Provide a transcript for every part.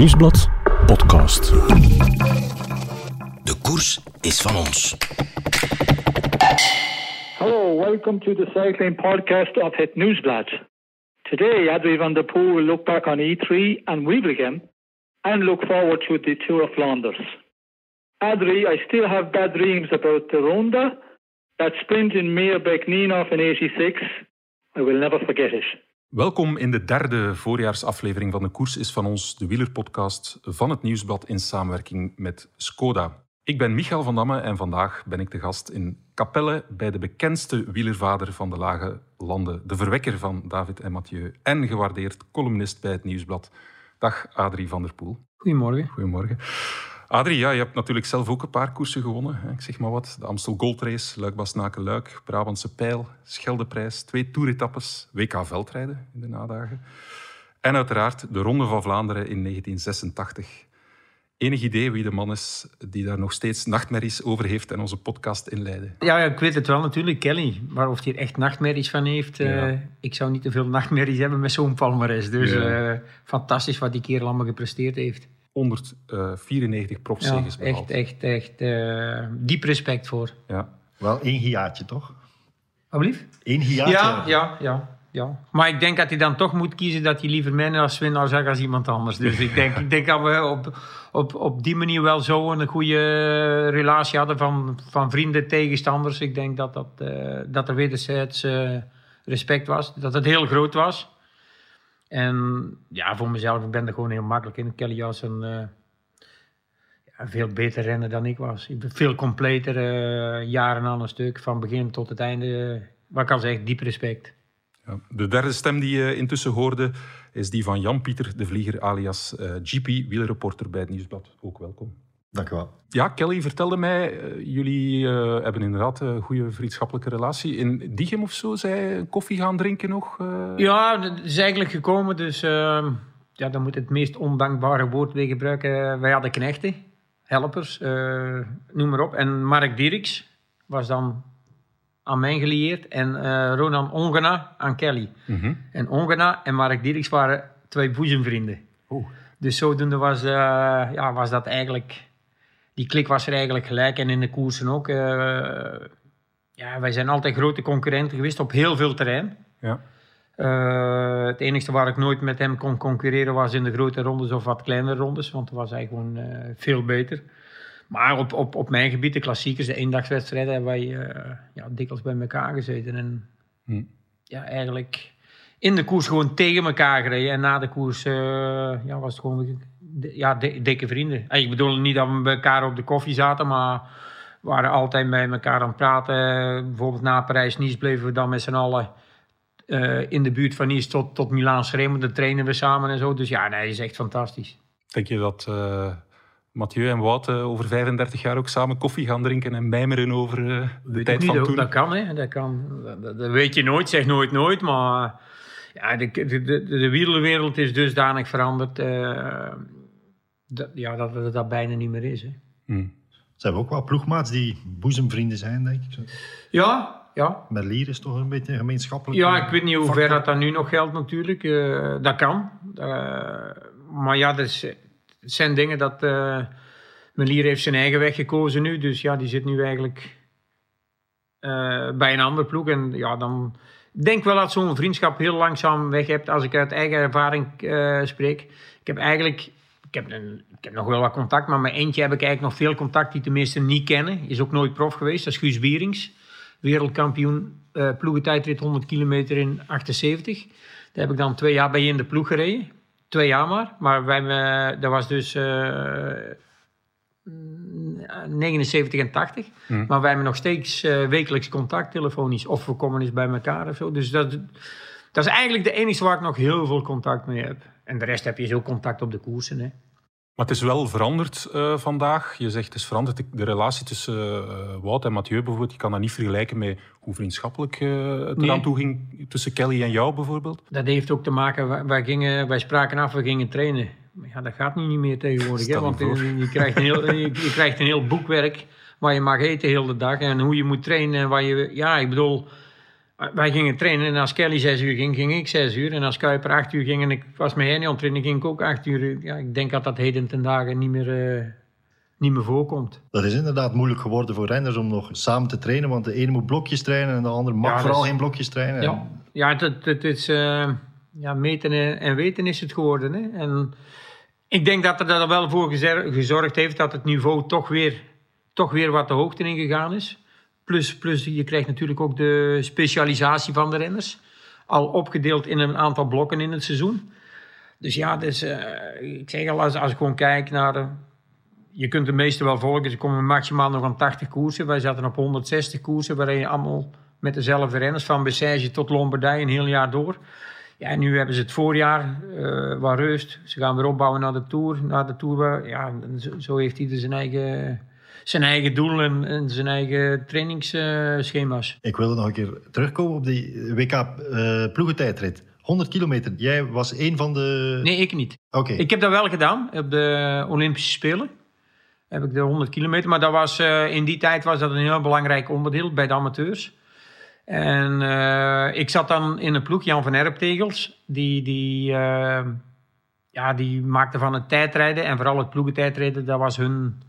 Nieuwsblad podcast. De koers is van ons. Hello, welcome to the cycling podcast of Het Nieuwsblad. Today, Adri van der Poel will look back on E3 and Wevelgem and look forward to the Tour of Flanders. Adri, I still have bad dreams about the Ronda, that sprint in Meerbeek Nienhoff in 86. I will never forget it. Welkom in de derde voorjaarsaflevering van de Koers is van ons, de wielerpodcast van het Nieuwsblad in samenwerking met Skoda. Ik ben Michael van Damme en vandaag ben ik de gast in Capelle bij de bekendste wielervader van de Lage Landen, de verwekker van David en Mathieu en gewaardeerd columnist bij het Nieuwsblad. Dag Adrie van der Poel. Goedemorgen. Goedemorgen. Adrie, ja, je hebt natuurlijk zelf ook een paar koersen gewonnen. Hè. Ik zeg maar wat. De Amstel Gold Race, Luik-Basnaken-Luik, Brabantse Pijl, Scheldeprijs, twee toeretappes, WK veldrijden in de nadagen. En uiteraard de Ronde van Vlaanderen in 1986. Enig idee wie de man is die daar nog steeds nachtmerries over heeft en onze podcast inleiden? Ja, ja, ik weet het wel natuurlijk, Kelly. Maar of hij er echt nachtmerries van heeft, Ja. eh, ik zou niet te veel nachtmerries hebben met zo'n palmares. Dus Ja. eh, fantastisch wat die kerel allemaal gepresteerd heeft. 194 Ja, profzeges behaald. echt, echt, echt eh, diep respect voor. Ja. Wel één hiaatje, toch? Alblieft? Eén hiaatje. Ja, ja, ja, ja. Maar ik denk dat hij dan toch moet kiezen dat hij liever mij als winnaar zag als iemand anders. Dus ik denk, ik denk dat we op, op, op die manier wel zo een goede relatie hadden van, van vrienden, tegenstanders. Ik denk dat, dat, eh, dat er wederzijds eh, respect was, dat het heel groot was. En ja, voor mezelf, ik ben er gewoon heel makkelijk in. Kelly was een eh, ja, veel beter renner dan ik was. Ik ben veel completer, eh, jaren aan een stuk, van begin tot het einde. Wat ik kan zeggen, diep respect. Ja. De derde stem die je intussen hoorde is die van Jan-Pieter de Vlieger alias eh, GP, wielerreporter bij het Nieuwsblad. Ook welkom. Dank u wel. Ja, Kelly vertelde mij, eh, jullie eh, hebben inderdaad een goede vriendschappelijke relatie. In Diegem of zo, zij koffie gaan drinken nog? eh? Ja, dat is eigenlijk gekomen. Dus ehm, ja, dan moet ik het meest ondankbare woord weer gebruiken. Wij hadden knechten, helpers, eh, noem maar op. En Mark Dirks was dan aan mij gelieerd. En eh, Ronan Ongena aan Kelly. Mhm. En Ongena en Mark Dirks waren twee boezemvrienden. Oh. Dus zodoende was, eh, ja, was dat eigenlijk... Die klik was er eigenlijk gelijk. En in de koersen ook. eh, ja, wij zijn altijd grote concurrenten geweest op heel veel terrein. Ja. Eh, het enige waar ik nooit met hem kon concurreren was in de grote rondes of wat kleinere rondes, want toen was hij gewoon eh, veel beter. Maar op, op, op mijn gebied, de klassiekers, de eendagswedstrijden, hebben wij ja, dikwijls bij elkaar gezeten. En Hm. ja, eigenlijk in de koers gewoon tegen elkaar gereden. En na de koers ja, was het gewoon ja, di- dikke vrienden. Ik bedoel niet dat we bij elkaar op de koffie zaten, maar we waren altijd bij elkaar aan het praten. Bijvoorbeeld na Parijs-Nice bleven we dan met z'n allen eh, in de buurt van Nice tot, tot Milaan schreeuwen. Dan trainen we samen en zo. Dus ja, nee, dat is echt fantastisch. Denk je dat eh, Mathieu en Wout eh, over 35 jaar ook samen koffie gaan drinken en mijmeren over de Weet tijd niet, van toen? dat kan, hè. Dat, kan. Dat, weet je nooit, zeg nooit nooit. Maar ja, de, de, de, de wielerwereld is dusdanig veranderd... dat, ja, dat dat dat bijna niet meer is. Hè. Hm. Zijn we ook wel ploegmaats die boezemvrienden zijn, denk ik. Ja, ja. Merlier is toch een beetje een gemeenschappelijk... Ja, ik weet niet hoe ver dat, dat nu nog geldt natuurlijk. Eh, dat kan. Eh, maar ja, er het zijn dingen dat... eh Melier heeft zijn eigen weg gekozen nu. Dus ja, die zit nu eigenlijk eh, bij een andere ploeg. En ja, dan... Ik denk wel dat zo'n vriendschap heel langzaam weg hebt. Als ik uit eigen ervaring eh, spreek. Ik heb eigenlijk... Ik heb, een, ik heb nog wel wat contact, maar met eentje heb ik eigenlijk nog veel contact die meesten niet kennen. Is ook nooit prof geweest. Dat is Guus Bierings wereldkampioen eh ploegentijdrit 100 kilometer in 78. Daar heb ik dan twee jaar bij in de ploeg gereden. Twee jaar maar. Maar wij, eh, dat was dus eh, mm, 79 en 80. Hmm. Maar wij hebben nog steeds wekelijks contact, telefonisch. Of we komen eens bij elkaar of zo. Dus dat, dat is eigenlijk de enige waar ik nog heel veel contact mee heb. En de rest heb je zo contact op de koersen. Hè. Maar het is wel veranderd eh, vandaag. Je zegt het is veranderd. De- relatie tussen eh, Wout en Mathieu bijvoorbeeld, je kan dat niet vergelijken met hoe vriendschappelijk eh, het Nee. eraan toe ging tussen Kelly en jou bijvoorbeeld. Dat heeft ook te maken, wij, gingen, wij spraken af, we gingen trainen. Ja, dat gaat nu niet meer tegenwoordig. Hè, want je, je krijgt een heel, je, je krijgt een heel boekwerk waar je mag eten heel de dag. En hoe je moet trainen. en Waar je, ja, ik bedoel, Wij gingen trainen en als Kelly zes uur ging, ging ik zes uur. En als Kuiper acht uur ging en ik was met Henny aan het trainen, ging ik ook acht uur. Ja, ik denk dat dat heden ten dagen niet meer, eh, niet meer voorkomt. Dat is inderdaad moeilijk geworden voor renners om nog samen te trainen. Want de ene moet blokjes trainen en de andere mag Ja, vooral is- geen blokjes trainen. Ja, ja het, het, het is eh, ja, meten en, en weten is het geworden. Hè? En ik denk dat er er wel voor gezorgd heeft dat het niveau toch weer, toch weer wat de hoogte in gegaan is. Plus, plus je krijgt natuurlijk ook de specialisatie van de renners. Al opgedeeld in een aantal blokken in het seizoen. Dus ja, dus, eh, ik zeg al, als, ik gewoon kijk naar... je kunt de meeste wel volgen. Ze komen maximaal nog aan 80 koersen. Wij zaten op 160 koersen, waarin je allemaal met dezelfde renners, van Bessage tot Lombardij, een heel jaar door. Ja, en nu hebben ze het voorjaar, eh wat rust. Ze gaan weer opbouwen naar de Tour. Naar de Tour ja, zo, zo heeft ieder zijn eigen, zijn eigen doel en, zijn eigen trainingsschema's. Ik wilde nog een keer terugkomen op die WK eh ploegentijdrit. 100 kilometer. Jij was een van de... nee, ik niet. Oké. Ik heb dat wel gedaan op de Olympische Spelen. Heb ik de 100 kilometer. Maar dat was, eh, in die tijd was dat een heel belangrijk onderdeel bij de amateurs. En eh, ik zat dan in een ploeg, Jan van Erptegels. Die, die, ja, die maakte van het tijdrijden en vooral het ploegentijdrijden, dat was hun,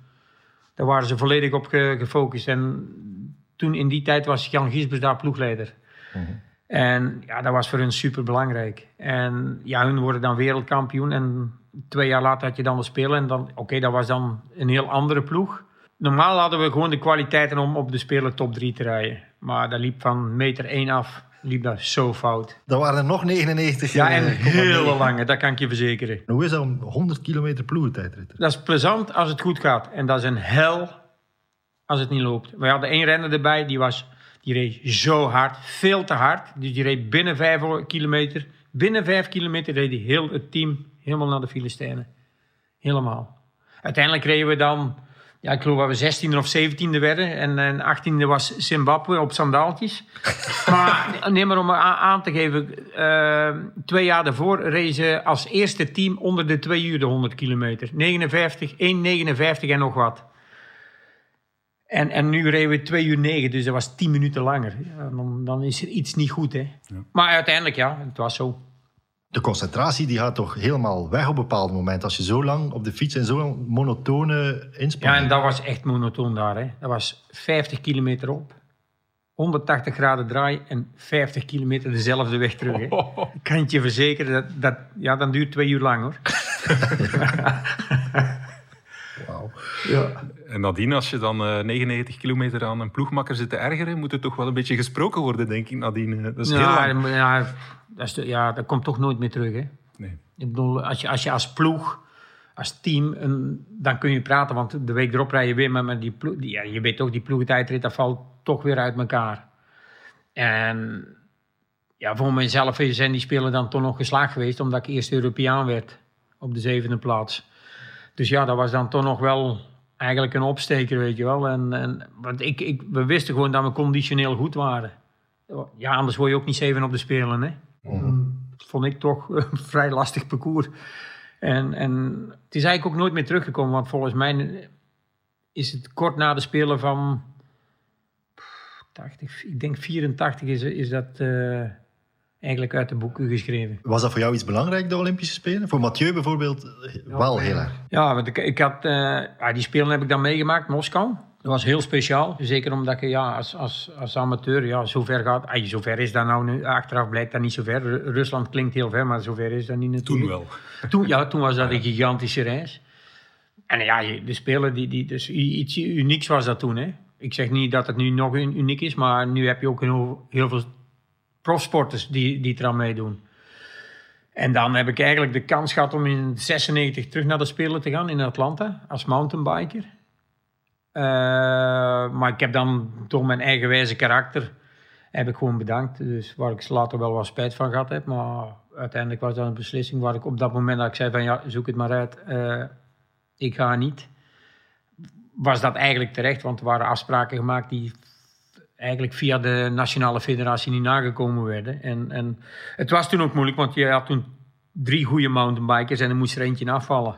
daar waren ze volledig op ge- gefocust. En toen in die tijd was Jan Giesbers daar ploegleider. En ja, dat was voor hun super belangrijk. En ja, hun worden dan wereldkampioen. En twee jaar later had je dan de Spelen. En dan, oké, dat was dan een heel andere ploeg. Normaal hadden we gewoon de kwaliteiten om op de Spelen top 3 te rijden. Maar dat liep van meter 1 af, liep dat zo fout. Dat waren er nog 99. Ja, eh, en komma hele lange, dat kan ik je verzekeren. Hoe is dat om 100 kilometer ploegentijdrit? Dat is plezant als het goed gaat. En dat is een hel als het niet loopt. We hadden één renner erbij, die, was, die reed zo hard, veel te hard. Dus die reed binnen vijf kilometer. Binnen vijf kilometer reed die heel het team helemaal naar de Filistijnen. Helemaal. Uiteindelijk reden we dan, ja, ik geloof dat we 16e of 17e werden. En, en 18e was Zimbabwe op sandaaltjes. maar neem maar om aan, te geven, eh, twee jaar daarvoor reden ze als eerste team onder de twee uur de 100 kilometer. 59, 1,59 en nog wat. En, en nu reden we 2 uur 9, dus dat was 10 minuten langer. Ja, dan, dan is er iets niet goed, hè. Maar uiteindelijk, ja, het was zo. De concentratie die gaat toch helemaal weg op een bepaald moment. Als je zo lang op de fiets en zo'n monotone Ja, inspanning... en dat was echt monotoon daar, hè. Dat was 50 kilometer op, 180 graden draai en 50 kilometer dezelfde weg terug, hè. Ik kan het je verzekeren, dat, dat, ja, dan duurt twee uur lang, hoor. Wauw. En nadien, als je dan eh, 99 kilometer aan een ploegmakker zit te ergeren, moet er toch wel een beetje gesproken worden, denk ik, nadien. eh. Dat is heel ja, lang. ja, dat is de- ja, dat komt toch nooit meer terug, hè. Nee. Ik bedoel, als je als, je als ploeg, als team, een, dan kun je praten. Want de week erop rij je weer met, met die ploeg. Die, ja, je weet toch, die ploegentijdrit, dat valt toch weer uit elkaar. En ja, voor mezelf zijn die spelen dan toch nog geslaagd geweest. Omdat ik eerst Europeaan werd op de zevende plaats. Dus ja, dat was dan toch nog wel eigenlijk een opsteker, weet je wel. En, en, want ik, ik, we wisten gewoon dat we conditioneel goed waren. Ja, anders word je ook niet zeven op de Spelen, hè. Dat vond ik toch een vrij lastig parcours. En, en het is eigenlijk ook nooit meer teruggekomen, want volgens mij is het kort na de Spelen van 80, ik denk 84 is, is dat eh, eigenlijk uit de boeken geschreven. Was dat voor jou iets belangrijk, de Olympische Spelen? Voor Mathieu bijvoorbeeld eh, wel heel erg. Ja, want ik, ik had, eh, ja, die Spelen heb ik dan meegemaakt, Moskou. Dat was heel speciaal. Zeker omdat je ja, als, als, als amateur, ja, zover gaat. Ah, zover is dat nou nu. Achteraf blijkt dat niet zo ver. Ru- Rusland klinkt heel ver, maar zover is dat niet natuurlijk. Toen wel. Toen, ja, toen was dat een gigantische reis. En ja, de Spelen, die, die, dus iets unieks was dat toen. Hè. Ik zeg niet dat het nu nog un- uniek is, maar nu heb je ook heel, heel veel profsporters die, die eraan meedoen. En dan heb ik eigenlijk de kans gehad om in 96 terug naar de Spelen te gaan in Atlanta als mountainbiker. Eh, maar ik heb dan door mijn eigenwijze karakter heb ik gewoon bedankt. Dus waar ik later wel wat spijt van gehad heb. Maar uiteindelijk was dat een beslissing waar ik op dat moment dat ik zei van ja, zoek het maar uit. eh, ik ga niet. Was dat eigenlijk terecht, want er waren afspraken gemaakt die eigenlijk via de Nationale Federatie niet nagekomen werden. En, en het was toen ook moeilijk, want je had toen drie goede mountainbikers en er moest er eentje afvallen.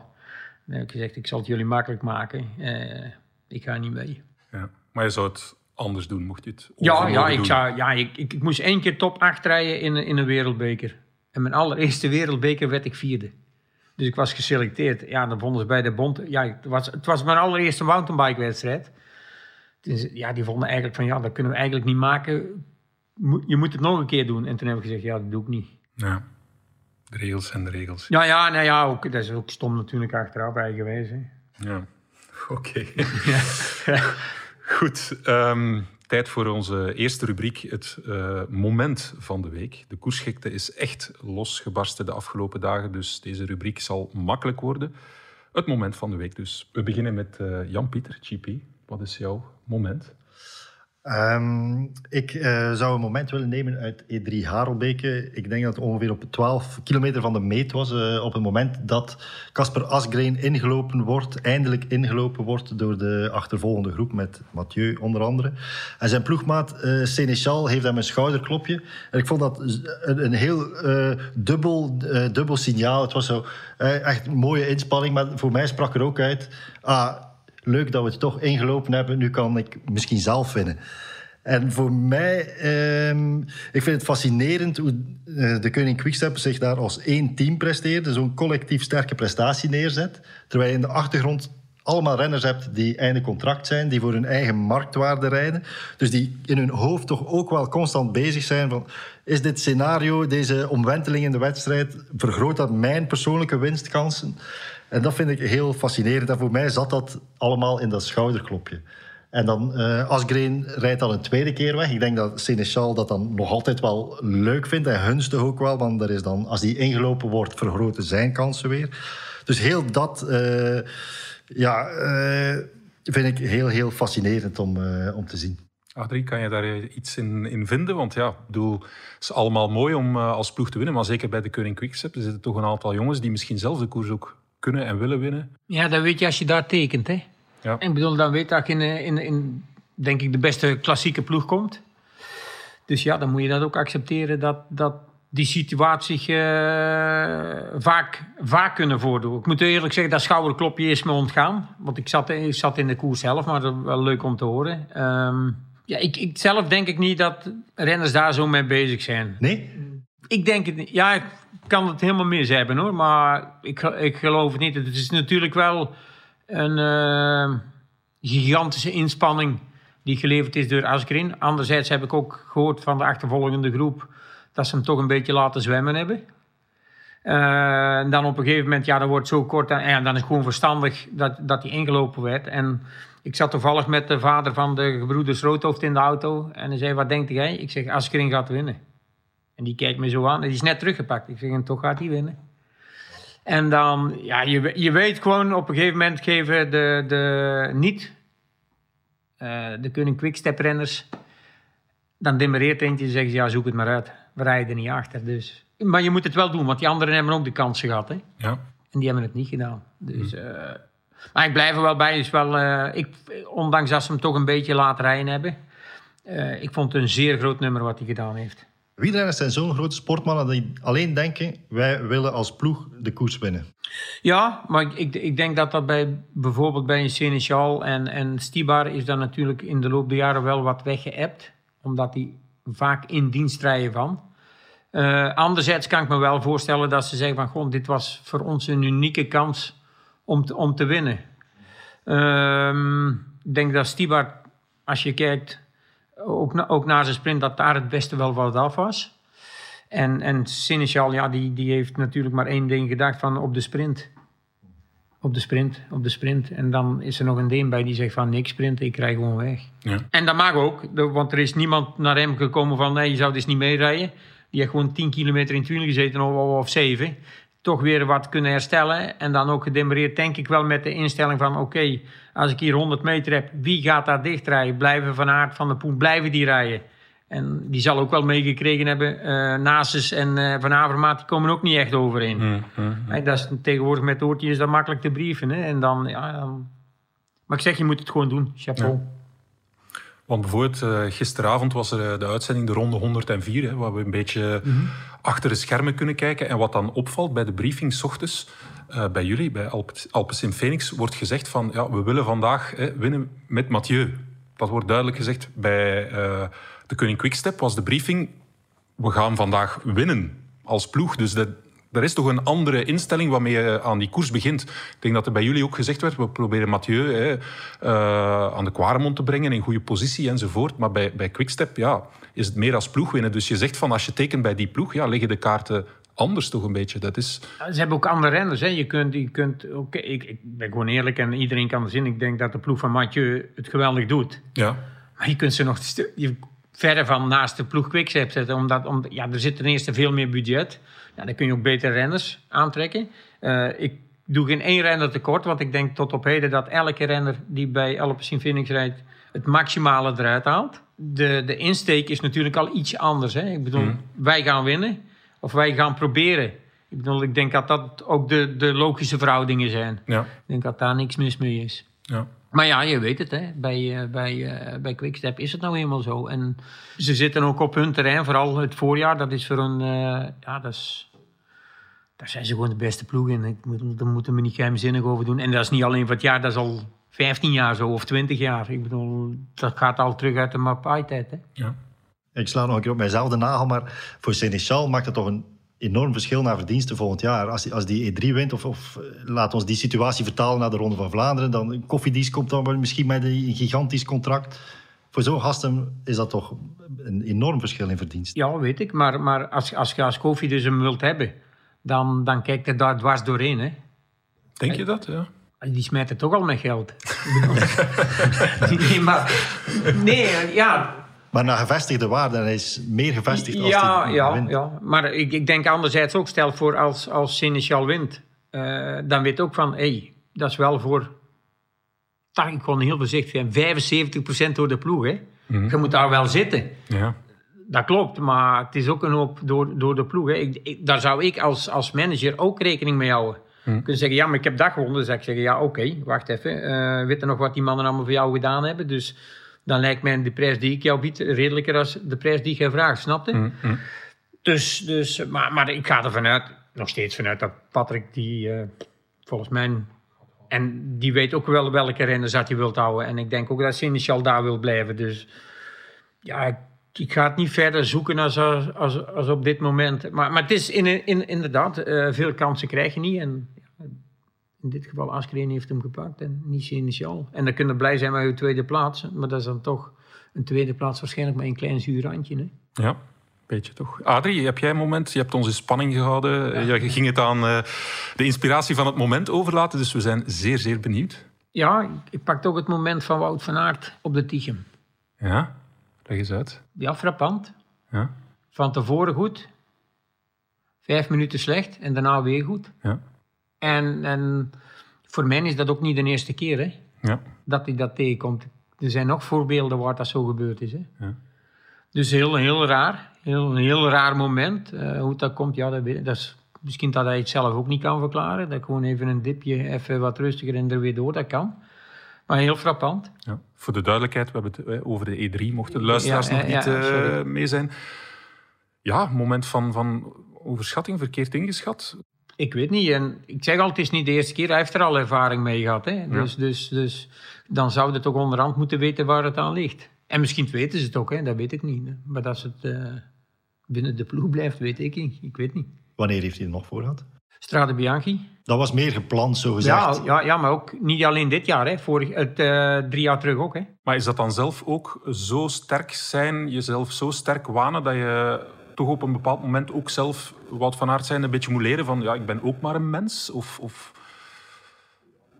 Dan heb ik gezegd, ik zal het jullie makkelijk maken. Eh, ik ga niet mee. Ja. Maar je zou het anders doen, mocht je het Ja, ja, ik, doen? zou, ja ik, ik, ik moest één keer top 8 rijden in, een- in een wereldbeker. En mijn allereerste wereldbeker werd ik vierde. Dus ik was geselecteerd. Ja, dan vonden ze bij de bond... Ja, het was, het was mijn allereerste mountainbike-wedstrijd. Dus, ja, die vonden eigenlijk van... Ja, dat kunnen we eigenlijk niet maken. Je moet het nog een keer doen. En toen heb ik gezegd, ja, dat doe ik niet. Ja. De regels zijn de regels. Ja, ja, nou ja, ook, dat is ook stom natuurlijk achteraf. Hè. Ja, oké. Goed, ehm, tijd voor onze eerste rubriek, het eh, moment van de week. De koersgekte is echt losgebarsten de afgelopen dagen, dus deze rubriek zal makkelijk worden. Het moment van de week dus. We beginnen met eh, Jan-Pieter, GP. Wat is jouw moment? Ehm, ik eh, zou een moment willen nemen uit E3 Harelbeke. Ik denk dat het ongeveer op 12 kilometer van de meet was. eh, op het moment dat Casper Asgreen ingelopen wordt, eindelijk ingelopen wordt door de achtervolgende groep met Mathieu onder andere. En zijn ploegmaat eh Seneschal heeft hem een schouderklopje. En ik vond dat een, heel dubbel, dubbel signaal. Het was zo echt een mooie inspanning, maar voor mij sprak er ook uit. Ah, leuk dat we het toch ingelopen hebben. Nu kan ik misschien zelf winnen. En voor mij, ehm, ik vind het fascinerend hoe eh, de Koning Quickstep zich daar als één team presteert. Zo'n collectief sterke prestatie neerzet. Terwijl je in de achtergrond allemaal renners hebt die einde contract zijn, die voor hun eigen marktwaarde rijden. Dus die in hun hoofd toch ook wel constant bezig zijn van... Is dit scenario, deze omwenteling in de wedstrijd, vergroot dat mijn persoonlijke winstkansen? En dat vind ik heel fascinerend. En voor mij zat dat allemaal in dat schouderklopje. En dan eh Asgreen rijdt dan een tweede keer weg. Ik denk dat Seneschal dat dan nog altijd wel leuk vindt. En gunstig ook wel, want er is dan, als die ingelopen wordt, vergroten zijn kansen weer. Dus heel dat eh, ja, eh, vind ik heel, heel fascinerend om, om te zien. Adrie, kan je daar iets in, in vinden? Want ja, bedoel, het is allemaal mooi om als ploeg te winnen, maar zeker bij de Koning Quickstep er zitten toch een aantal jongens die misschien zelf de koers ook kunnen en willen winnen. Ja, dat weet je als je daar tekent. Hè? Ja. Ik bedoel, dan weet dat je in, in, in, denk ik, de beste klassieke ploeg komt. Dus ja, dan moet je dat ook accepteren dat, dat die situatie zich eh, vaak, vaak kunnen voordoen. Ik moet eerlijk zeggen, dat schouderklopje is me ontgaan. Want ik zat, ik zat in de koers zelf, maar dat is wel leuk om te horen. Ehm, ja, ik, ik zelf denk ik niet dat renners daar zo mee bezig zijn. Nee? Ik denk het niet. Ja, ik kan het helemaal mis hebben hoor. Maar ik, ik geloof het niet. Het is natuurlijk wel een eh, gigantische inspanning die geleverd is door Asgreen. Anderzijds heb ik ook gehoord van de achtervolgende groep dat ze hem toch een beetje laten zwemmen hebben. Eh, en dan op een gegeven moment, ja, dan wordt zo kort. En dan is het gewoon verstandig dat, dat hij ingelopen werd. En ik zat toevallig met de vader van de gebroeders Roodhoofd in de auto. En hij zei, wat denkt jij? Ik zeg, Asgreen gaat winnen. En die kijkt me zo aan. En die is net teruggepakt. Ik zeg, en toch gaat hij winnen. En dan, ja, je, je weet gewoon, op een gegeven moment geven de, de niet, eh, de kunnen quickstep renners, dan demereert eentje en zeggen ze, ja, zoek het maar uit. We rijden er niet achter, dus. Maar je moet het wel doen, want die anderen hebben ook de kansen gehad, hè. Ja. En die hebben het niet gedaan. Dus, eh, maar ik blijf er wel bij. Is wel, eh, ik, ondanks dat ze hem toch een beetje laten rijden hebben. ik vond het een zeer groot nummer wat hij gedaan heeft. Wielrenners zijn zo'n grote sportmannen die alleen denken... wij willen als ploeg de koers winnen. Ja, maar ik, ik, denk dat dat bij bijvoorbeeld bij een Seneschal en, en Stibar is dat natuurlijk in de loop der jaren wel wat weggeëpt. Omdat die vaak in dienst rijden van. Eh, anderzijds kan ik me wel voorstellen dat ze zeggen van... Goh, dit was voor ons een unieke kans om te, om te winnen. Ehm, ik denk dat Stibar, als je kijkt, ook, na, ook na zijn sprint... dat daar het beste wel wat af was. En, en ja, die, die heeft natuurlijk maar één ding gedacht van op de sprint. Op de sprint, op de sprint. En dan is er nog een Deen bij die zegt van niks sprinten, ik rij gewoon weg. Ja. En dat mag ook, want er is niemand naar hem gekomen van nee, je zou dus niet meerijden. Die heeft gewoon 10 kilometer in het wiel gezeten of, of 7. Toch weer wat kunnen herstellen. En dan ook gedemereerd, denk ik wel met de instelling van oké, als ik hier 100 meter heb, wie gaat daar dichtrijden? Blijven Van Aert, Van de Poel, blijven die rijden? En die zal ook wel meegekregen hebben. eh Nasus en eh, Van Avermaat, die komen ook niet echt overeen. Mm, mm. Hè, dat is, tegenwoordig met oortje is dat makkelijk te brieven. Hè? En dan, ja, dan... Maar ik zeg, je moet het gewoon doen. Chapeau. Want bijvoorbeeld eh, gisteravond was er eh, de uitzending de ronde 104, hè, waar we een beetje achter de schermen kunnen kijken. En wat dan opvalt bij de briefing 's ochtends, eh, bij jullie, bij Alpe, Alpes in Phoenix, wordt gezegd van ja, we willen vandaag hè, winnen met Mathieu. dat wordt duidelijk gezegd. Bij eh, de Koning Quickstep was de briefing... We gaan vandaag winnen als ploeg. Dus dat, er is toch een andere instelling waarmee je aan die koers begint. Ik denk dat er bij jullie ook gezegd werd, we proberen Mathieu hè, uh, aan de Quaremont te brengen in goede positie enzovoort. Maar bij, bij Quickstep ja, is het meer als ploeg winnen. Dus je zegt van als je tekent bij die ploeg, ja, liggen de kaarten anders toch een beetje. Dat is... Ze hebben ook andere renners. Hè. Je kunt, je kunt, okay, ik, ik ben gewoon eerlijk en iedereen kan er zien. Ik denk dat de ploeg van Mathieu het geweldig doet. Ja. Maar je kunt ze nog je verder van naast de ploeg Quickstep zetten. Omdat om, ja, er zit ten eerste veel meer budget. Ja, dan kun je ook beter renners aantrekken. Uh, ik doe geen één renner tekort, want ik denk tot op heden dat elke renner die bij Alpecin Phoenix rijdt het maximale eruit haalt. De, de insteek is natuurlijk al iets anders. Hè? Ik bedoel, mm. wij gaan winnen of wij gaan proberen. Ik bedoel, ik denk dat dat ook de, de logische verhoudingen zijn. Ja. Ik denk dat daar niks mis mee is. Ja. Maar ja, je weet het, hè. Bij, uh, bij, uh, bij Quickstep is het nou eenmaal zo. En ze zitten ook op hun terrein, vooral het voorjaar. Dat is voor een, uh, ja, dat is, daar zijn ze gewoon de beste ploeg in. Moet, daar moeten we niet geheimzinnig over doen. En dat is niet alleen voor het jaar, dat is al 15 jaar zo, of 20 jaar. Ik bedoel, dat gaat al terug uit de Mapai-tijd. Ja. Ik sla nog een keer op mijzelf de nagel, maar voor Seneschal maakt het toch een enorm verschil naar verdiensten volgend jaar. Als, als die E3 wint, of, of laat ons die situatie vertalen naar de Ronde van Vlaanderen, dan Koffiedies komt dan misschien met een gigantisch contract. Voor zo'n gasten is dat toch een enorm verschil in verdiensten. Ja, weet ik. Maar, maar als, als je als Kofi dus hem wilt hebben, dan, dan kijkt hij daar dwars doorheen. Hè? Denk je dat? Ja. Die smijt het toch al met geld. nee, maar, nee, ja, maar naar gevestigde waarde, hij is meer gevestigd als ja, die ja, wint. Ja, maar ik, ik denk anderzijds ook, stel voor als, als Seneschal wint, uh, dan weet ook van, hé, hey, dat is wel voor, ik kon heel voorzichtig zijn, 75% door de ploeg. Hè. Mhm. Je moet daar wel zitten. Ja. Dat klopt, maar het is ook een hoop door, door de ploeg. Hè. Ik, ik, daar zou ik als, als manager ook rekening mee houden. Mhm. Kunt zeggen, ja, maar ik heb dat gewonnen. Dan zeg ik zeggen, ja, oké, wacht even. Uh, weet je nog wat die mannen allemaal voor jou gedaan hebben? Dus dan lijkt mij de prijs die ik jou bied redelijker als de prijs die jij vraagt, snap je? Mm, mm. Dus, dus maar, maar ik ga er vanuit, nog steeds vanuit dat Patrick die uh, volgens mij... En die weet ook wel welke renners dat hij wilt houden. En ik denk ook dat Seneschal daar wil blijven. Dus ja, ik, ik ga het niet verder zoeken als, als, als op dit moment. Maar, maar het is in, in, inderdaad, uh, veel kansen krijg je niet. En in dit geval Askreen heeft hem gepakt en niet Seneschal. En dan kunnen blij zijn met je tweede plaats. Maar dat is dan toch een tweede plaats waarschijnlijk met een klein zuur randje. Hè? Ja, beetje toch. Adrie, heb jij een moment? Je hebt ons in spanning gehouden. Ja. Je ging het aan uh, de inspiratie van het moment overlaten. Dus we zijn zeer, zeer benieuwd. Ja, ik pak ook het moment van Wout van Aert op de Tichem. Ja, leg eens uit. Ja, frappant. Ja. Van tevoren goed. Vijf minuten slecht en daarna weer goed. Ja. En, en voor mij is dat ook niet de eerste keer hè, ja. dat hij dat tegenkomt. Er zijn nog voorbeelden waar dat zo gebeurd is. Hè. Ja. Dus heel, heel raar. Heel, een heel raar moment. Uh, hoe dat komt, ja, dat, is misschien dat hij het zelf ook niet kan verklaren. Dat gewoon even een dipje, even wat rustiger en er weer door, dat kan. Maar heel frappant. Ja. Voor de duidelijkheid, we hebben het over de E3, mochten de luisteraars Ja, nog niet uh, mee zijn. Ja, moment van, van overschatting, verkeerd ingeschat. Ik weet niet. En ik zeg altijd, het is niet de eerste keer. Hij heeft er al ervaring mee gehad. Hè? Dus, dus, dus dan zou het toch onderhand moeten weten waar het aan ligt. En misschien weten ze het ook, hè? dat weet ik niet. Hè? Maar dat het uh, binnen de ploeg blijft, weet ik niet. Ik weet niet. Wanneer heeft hij er nog voor gehad? Strade Bianchi. Dat was meer gepland, zo gezegd. Ja, ja, ja, maar ook niet alleen dit jaar. Hè. Vorig, het, uh, drie jaar terug ook. Hè. Maar is dat dan zelf ook zo sterk zijn, jezelf zo sterk wanen, dat je toch op een bepaald moment ook zelf wat van aard zijn een beetje moet leren van ja, ik ben ook maar een mens? Of, of...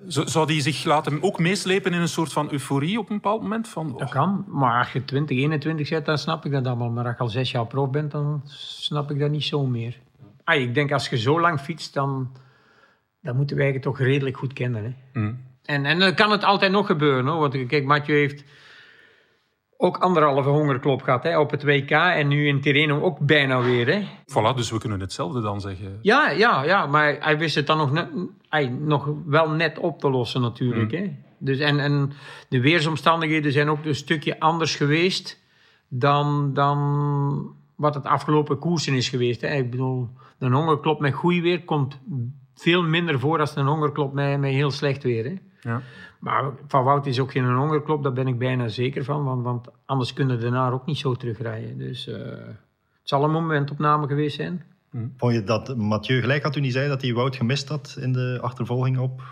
Zou die zich laten ook meeslepen in een soort van euforie op een bepaald moment? Van, oh. Dat kan, maar als je 20, 21 zit, dan snap ik dat allemaal. Maar als je al zes jaar prof bent, dan snap ik dat niet zo meer. Ah, ik denk als je zo lang fietst, dan, dan moeten wij het toch redelijk goed kennen. Hè? Mm. En, en dan kan het altijd nog gebeuren. Hoor. Want kijk, Mathieu heeft ook anderhalve hongerklop gehad hè, op het WK. En nu in Tirreno ook bijna weer. Hè. Voilà, dus we kunnen hetzelfde dan zeggen. Ja, ja, ja maar hij wist het dan nog, net, hij, nog wel net op te lossen natuurlijk. Mm. Hè. Dus en, en de weersomstandigheden zijn ook een stukje anders geweest dan, dan wat het afgelopen koersen is geweest. Hè. Ik bedoel, een hongerklop met goed weer komt veel minder voor dan een hongerklop met, met heel slecht weer. Hè. Ja. Maar van Wout is ook geen hongerklop, daar ben ik bijna zeker van. Want, want anders kunnen de daarna ook niet zo terugrijden. Dus eh, het zal een momentopname geweest zijn. Vond je dat Mathieu gelijk had toen hij zei dat hij Wout gemist had in de achtervolging op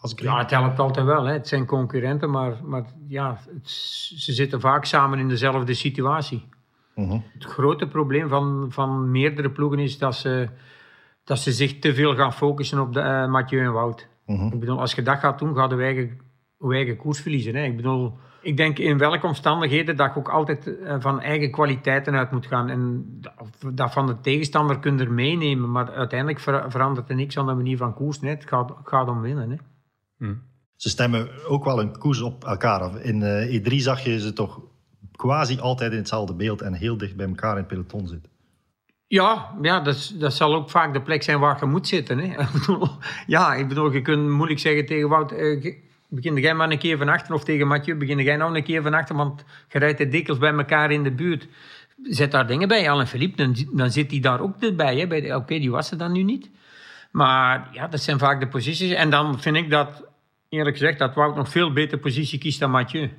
Asgreen? Ja, het helpt altijd wel. Hè. Het zijn concurrenten, maar, maar ja, het- ze zitten vaak samen in dezelfde situatie. Mhm. Het grote probleem van, van meerdere ploegen is dat ze, dat ze zich te veel gaan focussen op de, eh, Mathieu en Wout. Mhm. Ik bedoel, als je dat gaat doen, gaan we eigen, eigen koers verliezen. Hè. Ik bedoel, ik denk in welke omstandigheden dat je ook altijd eh, van eigen kwaliteiten uit moet gaan. En dat- van de tegenstander kun je er meenemen, maar uiteindelijk ver- verandert er niks aan de manier van koers. Het gaat, gaat om winnen. Hè. Ze stemmen ook wel een koers op elkaar af. In eh, E3 zag je ze toch quasi altijd in hetzelfde beeld en heel dicht bij elkaar in het peloton zitten. Ja, ja dat, dat zal ook vaak de plek zijn waar je moet zitten. Hè. Ja, ik bedoel, je kunt moeilijk zeggen tegen Wout, eh, begin jij maar een keer van achter, of tegen Mathieu, begin jij nou een keer van achter, want je rijdt er dikwijls bij elkaar in de buurt. Zet daar dingen bij, Alain Philippe, dan, dan zit hij daar ook bij. hè, bij de- Oké, die was er dan nu niet. Maar ja, dat zijn vaak de posities. En dan vind ik dat, eerlijk gezegd, dat Wout nog veel beter positie kiest dan Mathieu.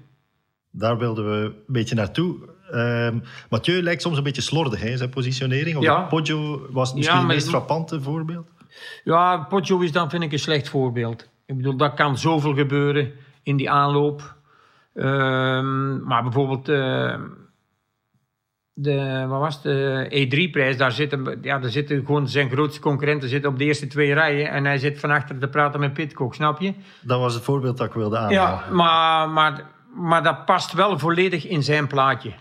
Daar wilden we een beetje naartoe. Ehm Mathieu lijkt soms een beetje slordig hè, in zijn positionering. Ja. Poggio was misschien Ja, het meest frappante voorbeeld. Ja, Poggio is dan, vind ik, een slecht voorbeeld. Ik bedoel, dat kan zoveel gebeuren in die aanloop. Ehm, maar bijvoorbeeld, eh, de, wat was de E3-prijs, daar zitten, ja, daar zitten gewoon zijn grootste concurrenten zitten op de eerste twee rijen. En hij zit van achter te praten met Pitcock, snap je? Dat was het voorbeeld dat ik wilde aanhalen. Ja, maar, maar, maar dat past wel volledig in zijn plaatje.